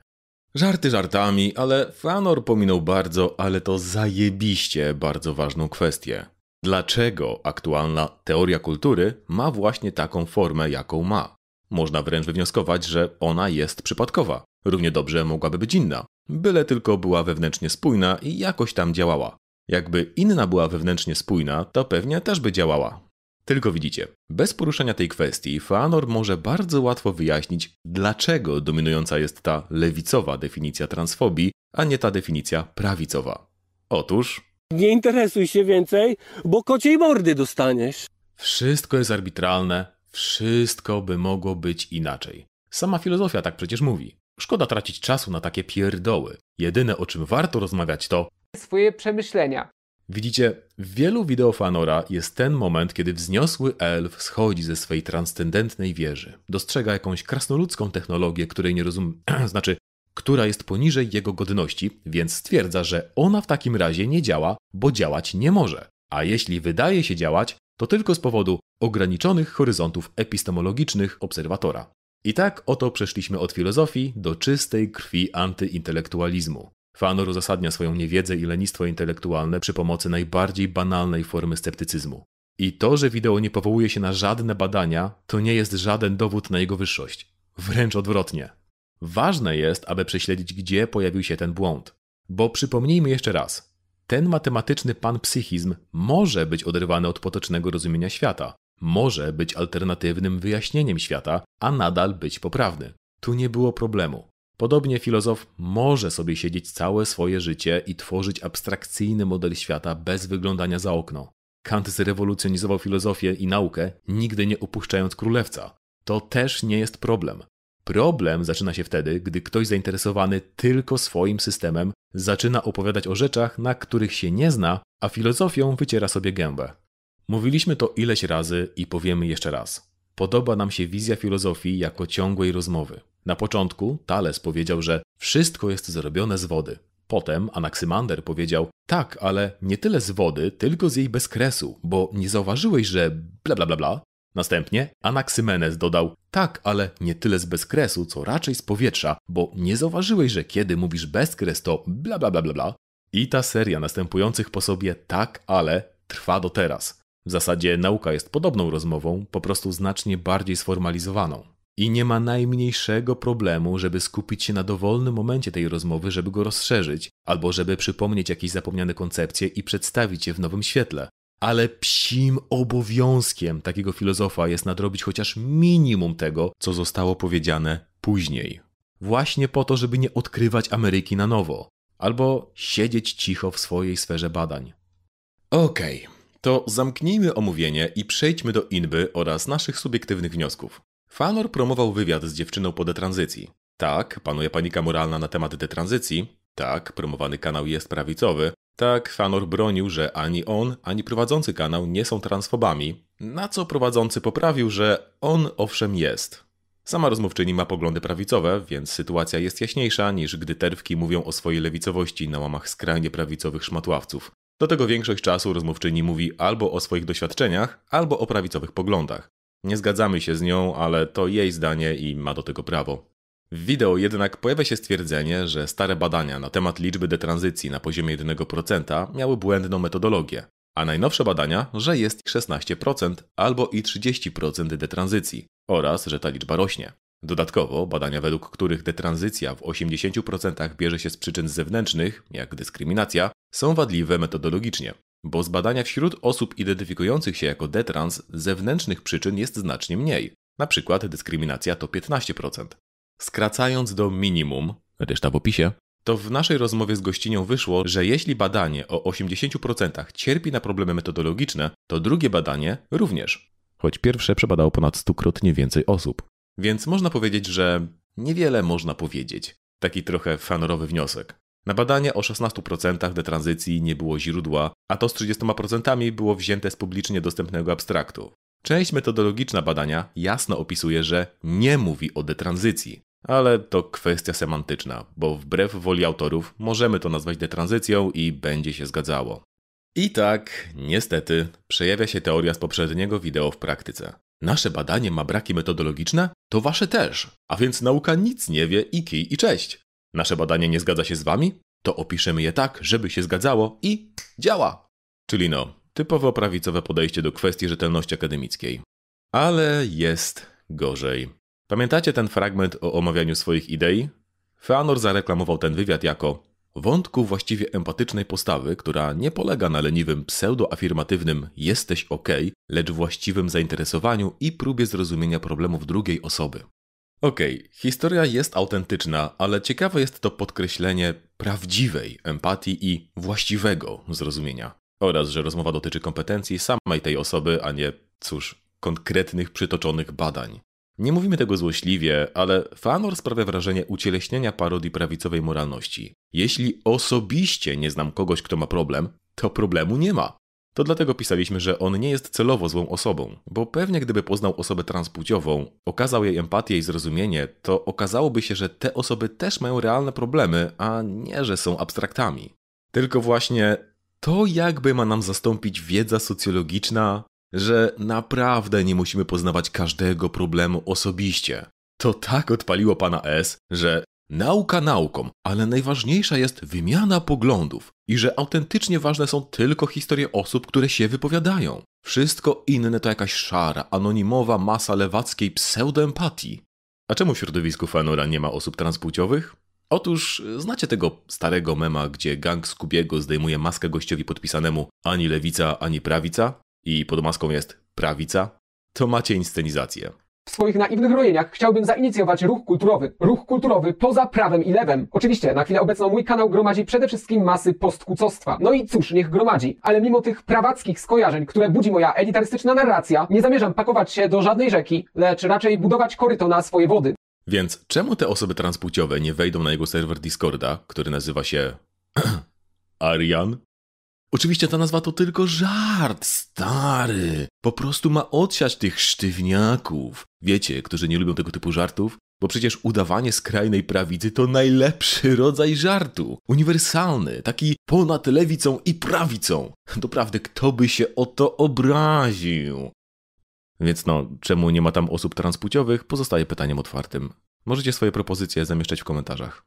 Żarty żartami, ale Fanor pominął bardzo, ale to zajebiście bardzo ważną kwestię. Dlaczego aktualna teoria kultury ma właśnie taką formę, jaką ma? Można wręcz wywnioskować, że ona jest przypadkowa. Równie dobrze mogłaby być inna, byle tylko była wewnętrznie spójna i jakoś tam działała. Jakby inna była wewnętrznie spójna, to pewnie też by działała. Tylko widzicie, bez poruszania tej kwestii, Feanor może bardzo łatwo wyjaśnić, dlaczego dominująca jest ta lewicowa definicja transfobii, a nie ta definicja prawicowa. Otóż Nie interesuj się więcej, bo kociej mordy dostaniesz. wszystko jest arbitralne, wszystko by mogło być inaczej. Sama filozofia tak przecież mówi. Szkoda tracić czasu na takie pierdoły. Jedyne o czym warto rozmawiać to, Swoje przemyślenia. Widzicie, w wielu wideo Fanora jest ten moment, kiedy wzniosły elf schodzi ze swej transcendentnej wieży. Dostrzega jakąś krasnoludzką technologię, której nie rozumie, [clears throat] znaczy, która jest poniżej jego godności, więc stwierdza, że ona w takim razie nie działa, bo działać nie może. A jeśli wydaje się działać, to tylko z powodu ograniczonych horyzontów epistemologicznych obserwatora. I tak oto przeszliśmy od filozofii do czystej krwi antyintelektualizmu. Fanor uzasadnia swoją niewiedzę i lenistwo intelektualne przy pomocy najbardziej banalnej formy sceptycyzmu. I to, że wideo nie powołuje się na żadne badania, to nie jest żaden dowód na jego wyższość. Wręcz odwrotnie. Ważne jest, aby prześledzić, gdzie pojawił się ten błąd. Bo przypomnijmy jeszcze raz, ten matematyczny panpsychizm może być oderwany od potocznego rozumienia świata, może być alternatywnym wyjaśnieniem świata, a nadal być poprawny. Tu nie było problemu. Podobnie filozof może sobie siedzieć całe swoje życie i tworzyć abstrakcyjny model świata bez wyglądania za okno. Kant zrewolucjonizował filozofię i naukę, nigdy nie opuszczając królewca. To też nie jest problem. Problem zaczyna się wtedy, gdy ktoś zainteresowany tylko swoim systemem zaczyna opowiadać o rzeczach, na których się nie zna, a filozofią wyciera sobie gębę. Mówiliśmy to ileś razy i powiemy jeszcze raz. Podoba nam się wizja filozofii jako ciągłej rozmowy. Na początku Thales powiedział, że wszystko jest zrobione z wody. Potem Anaksymander powiedział, tak, ale nie tyle z wody, tylko z jej bezkresu, bo nie zauważyłeś, że bla bla bla bla. Następnie Anaksymenes dodał, tak, ale nie tyle z bezkresu, co raczej z powietrza, bo nie zauważyłeś, że kiedy mówisz bezkres, to bla bla bla bla bla. I ta seria następujących po sobie tak, ale trwa do teraz. W zasadzie nauka jest podobną rozmową, po prostu znacznie bardziej sformalizowaną. I nie ma najmniejszego problemu, żeby skupić się na dowolnym momencie tej rozmowy, żeby go rozszerzyć, albo żeby przypomnieć jakieś zapomniane koncepcje i przedstawić je w nowym świetle. Ale psim obowiązkiem takiego filozofa jest nadrobić chociaż minimum tego, co zostało powiedziane później. Właśnie po to, żeby nie odkrywać Ameryki na nowo, albo siedzieć cicho w swojej sferze badań. Okej, okay, to zamknijmy omówienie i przejdźmy do inby oraz naszych subiektywnych wniosków. Fanor promował wywiad z dziewczyną po detranzycji. Tak, panuje panika moralna na temat detranzycji. Tak, promowany kanał jest prawicowy. Tak, Fanor bronił, że ani on, ani prowadzący kanał nie są transfobami, na co prowadzący poprawił, że on owszem jest. Sama rozmówczyni ma poglądy prawicowe, więc sytuacja jest jaśniejsza niż gdy terwki mówią o swojej lewicowości na łamach skrajnie prawicowych szmatławców. Do tego większość czasu rozmówczyni mówi albo o swoich doświadczeniach, albo o prawicowych poglądach. Nie zgadzamy się z nią, ale to jej zdanie i ma do tego prawo. W wideo jednak pojawia się stwierdzenie, że stare badania na temat liczby detranzycji na poziomie 1% miały błędną metodologię, a najnowsze badania, że jest 16% albo i 30% detranzycji oraz że ta liczba rośnie. Dodatkowo badania, według których detranzycja w 80% bierze się z przyczyn zewnętrznych, jak dyskryminacja, są wadliwe metodologicznie, bo z badania wśród osób identyfikujących się jako detrans zewnętrznych przyczyn jest znacznie mniej, przykład dyskryminacja to 15%. Skracając do minimum, reszta w opisie, to w naszej rozmowie z gościnią wyszło, że jeśli badanie o 80% cierpi na problemy metodologiczne, to drugie badanie również. Choć pierwsze przebadało ponad stukrotnie więcej osób. Więc można powiedzieć, że niewiele można powiedzieć. Taki trochę fanorowy wniosek. Na badanie o 16% detranzycji nie było źródła, a to z 30% było wzięte z publicznie dostępnego abstraktu. Część metodologiczna badania jasno opisuje, że nie mówi o detranzycji, ale to kwestia semantyczna, bo wbrew woli autorów możemy to nazwać detranzycją i będzie się zgadzało. I tak, niestety, przejawia się teoria z poprzedniego wideo w praktyce. Nasze badanie ma braki metodologiczne? To wasze też. A więc nauka nic nie wie i kij i cześć. Nasze badanie nie zgadza się z wami? To opiszemy je tak, żeby się zgadzało i działa. Czyli no, typowo prawicowe podejście do kwestii rzetelności akademickiej. Ale jest gorzej. Pamiętacie ten fragment o omawianiu swoich idei? Feanor zareklamował ten wywiad jako wątku właściwie empatycznej postawy, która nie polega na leniwym pseudoafirmatywnym jesteś ok, lecz właściwym zainteresowaniu i próbie zrozumienia problemów drugiej osoby. Okej, okay, historia jest autentyczna, ale ciekawe jest to podkreślenie prawdziwej empatii i właściwego zrozumienia. Oraz, że rozmowa dotyczy kompetencji samej tej osoby, a nie, cóż, konkretnych przytoczonych badań. Nie mówimy tego złośliwie, ale Fanor sprawia wrażenie ucieleśnienia parodii prawicowej moralności. Jeśli osobiście nie znam kogoś, kto ma problem, to problemu nie ma. To dlatego pisaliśmy, że on nie jest celowo złą osobą, bo pewnie gdyby poznał osobę transpłciową, okazał jej empatię i zrozumienie, to okazałoby się, że te osoby też mają realne problemy, a nie, że są abstraktami. Tylko właśnie to jakby ma nam zastąpić wiedza socjologiczna, że naprawdę nie musimy poznawać każdego problemu osobiście. To tak odpaliło pana S, że nauka nauką, ale najważniejsza jest wymiana poglądów i że autentycznie ważne są tylko historie osób, które się wypowiadają. Wszystko inne to jakaś szara, anonimowa masa lewackiej pseudoempatii. A czemu w środowisku Fanora nie ma osób transpłciowych? Otóż znacie tego starego mema, gdzie gang Skubiego zdejmuje maskę gościowi podpisanemu ani lewica, ani prawica i pod maską jest prawica? To macie inscenizację. W swoich naiwnych rojeniach chciałbym zainicjować ruch kulturowy. Ruch kulturowy poza prawem i lewem. Oczywiście, na chwilę obecną mój kanał gromadzi przede wszystkim masy postkucostwa. No i cóż, niech gromadzi. Ale mimo tych prawackich skojarzeń, które budzi moja elitarystyczna narracja, nie zamierzam pakować się do żadnej rzeki, lecz raczej budować koryto na swoje wody. Więc czemu te osoby transpłciowe nie wejdą na jego serwer Discorda, który nazywa się [clears throat] Arian? Oczywiście ta nazwa to tylko żart, stary. Po prostu ma odsiać tych sztywniaków. Wiecie, którzy nie lubią tego typu żartów? Bo przecież udawanie skrajnej prawicy to najlepszy [laughs] rodzaj żartu. Uniwersalny, taki ponad lewicą i prawicą. Doprawdy, kto by się o to obraził? Więc no, czemu nie ma tam osób transpłciowych, pozostaje pytaniem otwartym. Możecie swoje propozycje zamieszczać w komentarzach.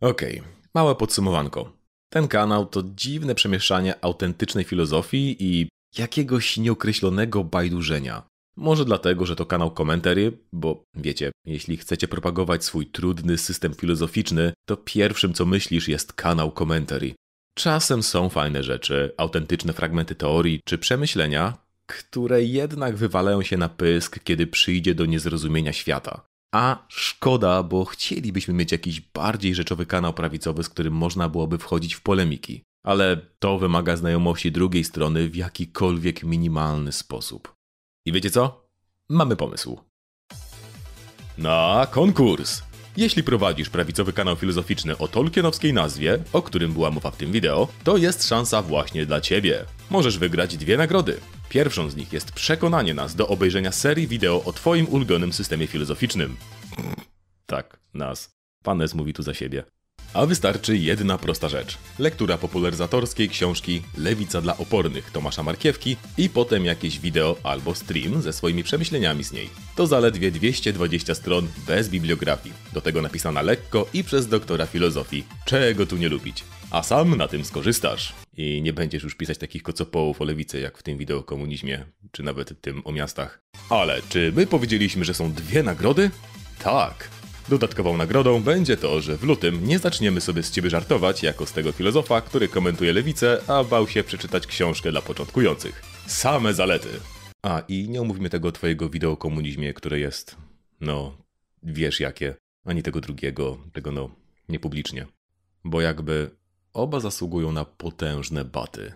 Okej, małe podsumowanko. Ten kanał to dziwne przemieszczanie autentycznej filozofii i jakiegoś nieokreślonego bajdurzenia. Może dlatego, że to kanał komentarzy, bo wiecie, jeśli chcecie propagować swój trudny system filozoficzny, to pierwszym co myślisz jest kanał komentarzy. Czasem są fajne rzeczy, autentyczne fragmenty teorii czy przemyślenia, które jednak wywalają się na pysk, kiedy przyjdzie do niezrozumienia świata. A szkoda, bo chcielibyśmy mieć jakiś bardziej rzeczowy kanał prawicowy, z którym można byłoby wchodzić w polemiki. Ale to wymaga znajomości drugiej strony w jakikolwiek minimalny sposób. I wiecie co? Mamy pomysł. Na konkurs! Jeśli prowadzisz prawicowy kanał filozoficzny o tolkienowskiej nazwie, o którym była mowa w tym wideo, to jest szansa właśnie dla Ciebie. Możesz wygrać dwie nagrody. Pierwszą z nich jest przekonanie nas do obejrzenia serii wideo o Twoim ulubionym systemie filozoficznym. Tak, nas. Pan S mówi tu za siebie. A wystarczy jedna prosta rzecz. Lektura popularyzatorskiej książki Lewica dla opornych Tomasza Markiewki i potem jakieś wideo albo stream ze swoimi przemyśleniami z niej. To zaledwie 220 stron bez bibliografii. Do tego napisana lekko i przez doktora filozofii. Czego tu nie lubić? A sam na tym skorzystasz. I nie będziesz już pisać takich kocopołów o lewicy, jak w tym wideo o komunizmie, czy nawet tym o miastach. Ale czy my powiedzieliśmy, że są dwie nagrody? Tak. Dodatkową nagrodą będzie to, że w lutym nie zaczniemy sobie z ciebie żartować jako z tego filozofa, który komentuje lewicę, a bał się przeczytać książkę dla początkujących. Same zalety. A i nie omówimy tego twojego wideo o komunizmie, które jest, no, wiesz jakie, ani tego drugiego, tego no, niepublicznie. Bo jakby oba zasługują na potężne baty.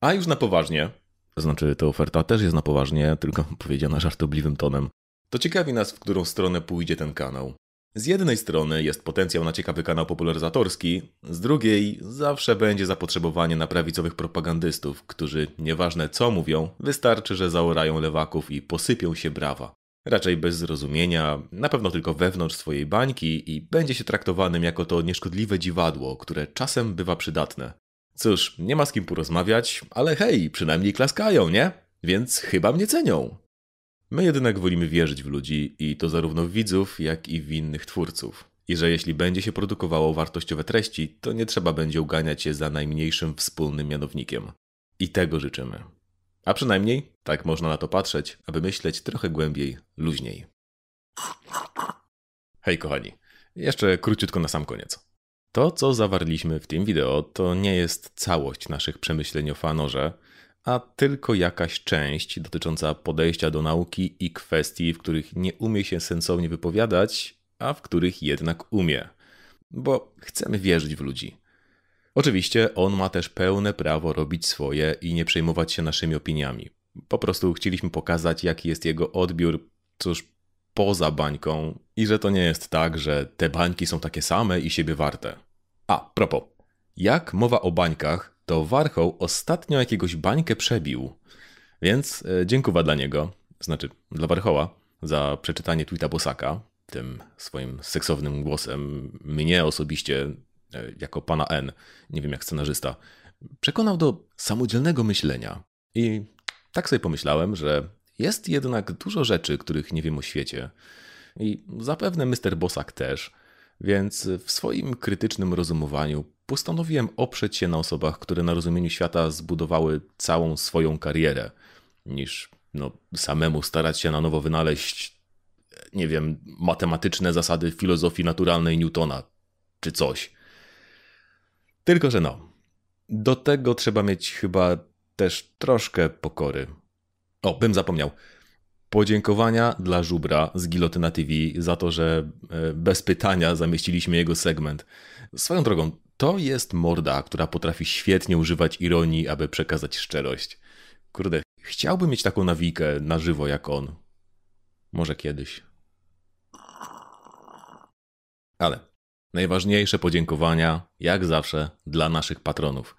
A już na poważnie, znaczy ta oferta też jest na poważnie, tylko [laughs] powiedziana żartobliwym tonem. To ciekawi nas, w którą stronę pójdzie ten kanał. Z jednej strony jest potencjał na ciekawy kanał popularyzatorski, z drugiej zawsze będzie zapotrzebowanie na prawicowych propagandystów, którzy nieważne co mówią, wystarczy, że zaorają lewaków i posypią się brawa. Raczej bez zrozumienia, na pewno tylko wewnątrz swojej bańki i będzie się traktowanym jako to nieszkodliwe dziwadło, które czasem bywa przydatne. Cóż, nie ma z kim porozmawiać, ale hej, przynajmniej klaskają, nie? Więc chyba mnie cenią. My jednak wolimy wierzyć w ludzi i to zarówno w widzów, jak i w innych twórców. I że jeśli będzie się produkowało wartościowe treści, to nie trzeba będzie uganiać się za najmniejszym wspólnym mianownikiem. I tego życzymy. A przynajmniej tak można na to patrzeć, aby myśleć trochę głębiej, luźniej. Hej kochani, jeszcze króciutko na sam koniec. To, co zawarliśmy w tym wideo, to nie jest całość naszych przemyśleń o fanorze, a tylko jakaś część dotycząca podejścia do nauki i kwestii, w których nie umie się sensownie wypowiadać, a w których jednak umie. Bo chcemy wierzyć w ludzi. Oczywiście on ma też pełne prawo robić swoje i nie przejmować się naszymi opiniami. Po prostu chcieliśmy pokazać, jaki jest jego odbiór, cóż, poza bańką i że to nie jest tak, że te bańki są takie same i siebie warte. A, propos. Jak mowa o bańkach, to Warchoł ostatnio jakiegoś bańkę przebił. Więc e, dziękuję dla niego, znaczy dla Warchoła, za przeczytanie tweeta Bosaka, tym swoim seksownym głosem, mnie osobiście, jako pana N, nie wiem jak scenarzysta, przekonał do samodzielnego myślenia. I tak sobie pomyślałem, że jest jednak dużo rzeczy, których nie wiem o świecie. I zapewne Mr. Bosak też. Więc w swoim krytycznym rozumowaniu postanowiłem oprzeć się na osobach, które na rozumieniu świata zbudowały całą swoją karierę, niż no, samemu starać się na nowo wynaleźć, nie wiem, matematyczne zasady filozofii naturalnej Newtona, czy coś. Tylko, że no, do tego trzeba mieć chyba też troszkę pokory. O, bym zapomniał. Podziękowania dla Żubra z Gilotyna TV za to, że e, bez pytania zamieściliśmy jego segment. Swoją drogą, to jest morda, która potrafi świetnie używać ironii, aby przekazać szczerość. Kurde, chciałbym mieć taką nawikę na żywo jak on. Może kiedyś. Ale najważniejsze podziękowania, jak zawsze, dla naszych patronów.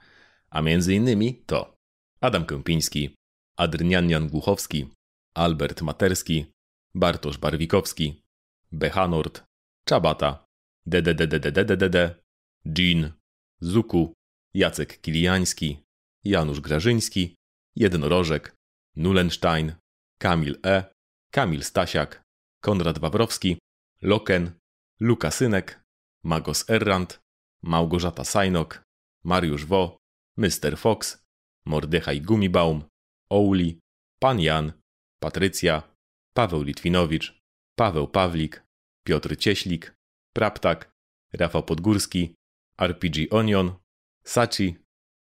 A między innymi to Adam Kępiński, Adrian Głuchowski, Albert Materski, Bartosz Barwikowski, Bechanord, Czabata, DDDDDDDD, Jean, Zuku, Jacek Kiliański, Janusz Grażyński, Jednorożek, Nulenstein, Kamil E., Kamil Stasiak, Konrad Wawrowski, Loken, Lukasynek, Magos Errant, Małgorzata Sajnok, Mariusz Wo, Mr. Fox, Mordechaj Gumibaum, Ouli, Pan Jan, Patrycja, Paweł Litwinowicz, Paweł Pawlik, Piotr Cieślik, Praptak, Rafał Podgórski, RPG Onion, Sachi,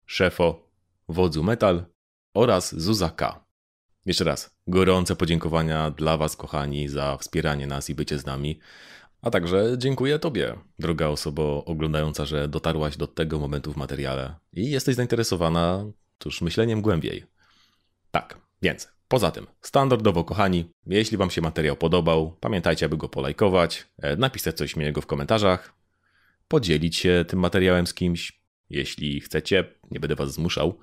Szefo, Wodzu Metal oraz Zuzaka. Jeszcze raz gorące podziękowania dla Was, kochani, za wspieranie nas i bycie z nami. A także dziękuję Tobie, droga osobo oglądająca, że dotarłaś do tego momentu w materiale i jesteś zainteresowana, tuż myśleniem głębiej. Tak, więc Poza tym, standardowo kochani, jeśli Wam się materiał podobał, pamiętajcie, aby go polajkować, e, napisać coś miłego w komentarzach, podzielić się tym materiałem z kimś, jeśli chcecie, nie będę Was zmuszał,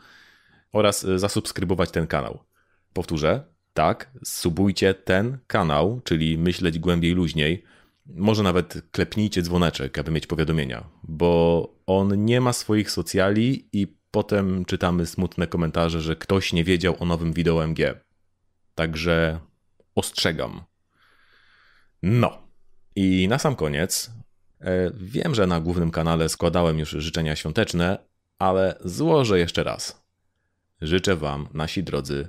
oraz e, zasubskrybować ten kanał. Powtórzę, tak, subujcie ten kanał, czyli myśleć głębiej luźniej. Może nawet klepnijcie dzwoneczek, aby mieć powiadomienia, bo on nie ma swoich socjali i potem czytamy smutne komentarze, że ktoś nie wiedział o nowym wideo MG. Także ostrzegam. No. I na sam koniec. E, wiem, że na głównym kanale składałem już życzenia świąteczne, ale złożę jeszcze raz. Życzę Wam, nasi drodzy,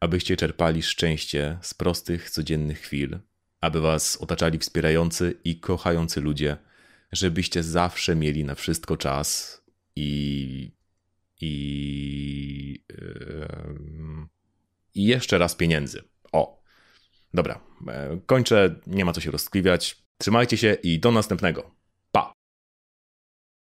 abyście czerpali szczęście z prostych, codziennych chwil, aby Was otaczali wspierający i kochający ludzie, żebyście zawsze mieli na wszystko czas i. i. Yy jeszcze raz pieniędzy. O. Dobra, e, kończę, nie ma co się roztkliwiać. Trzymajcie się i do następnego.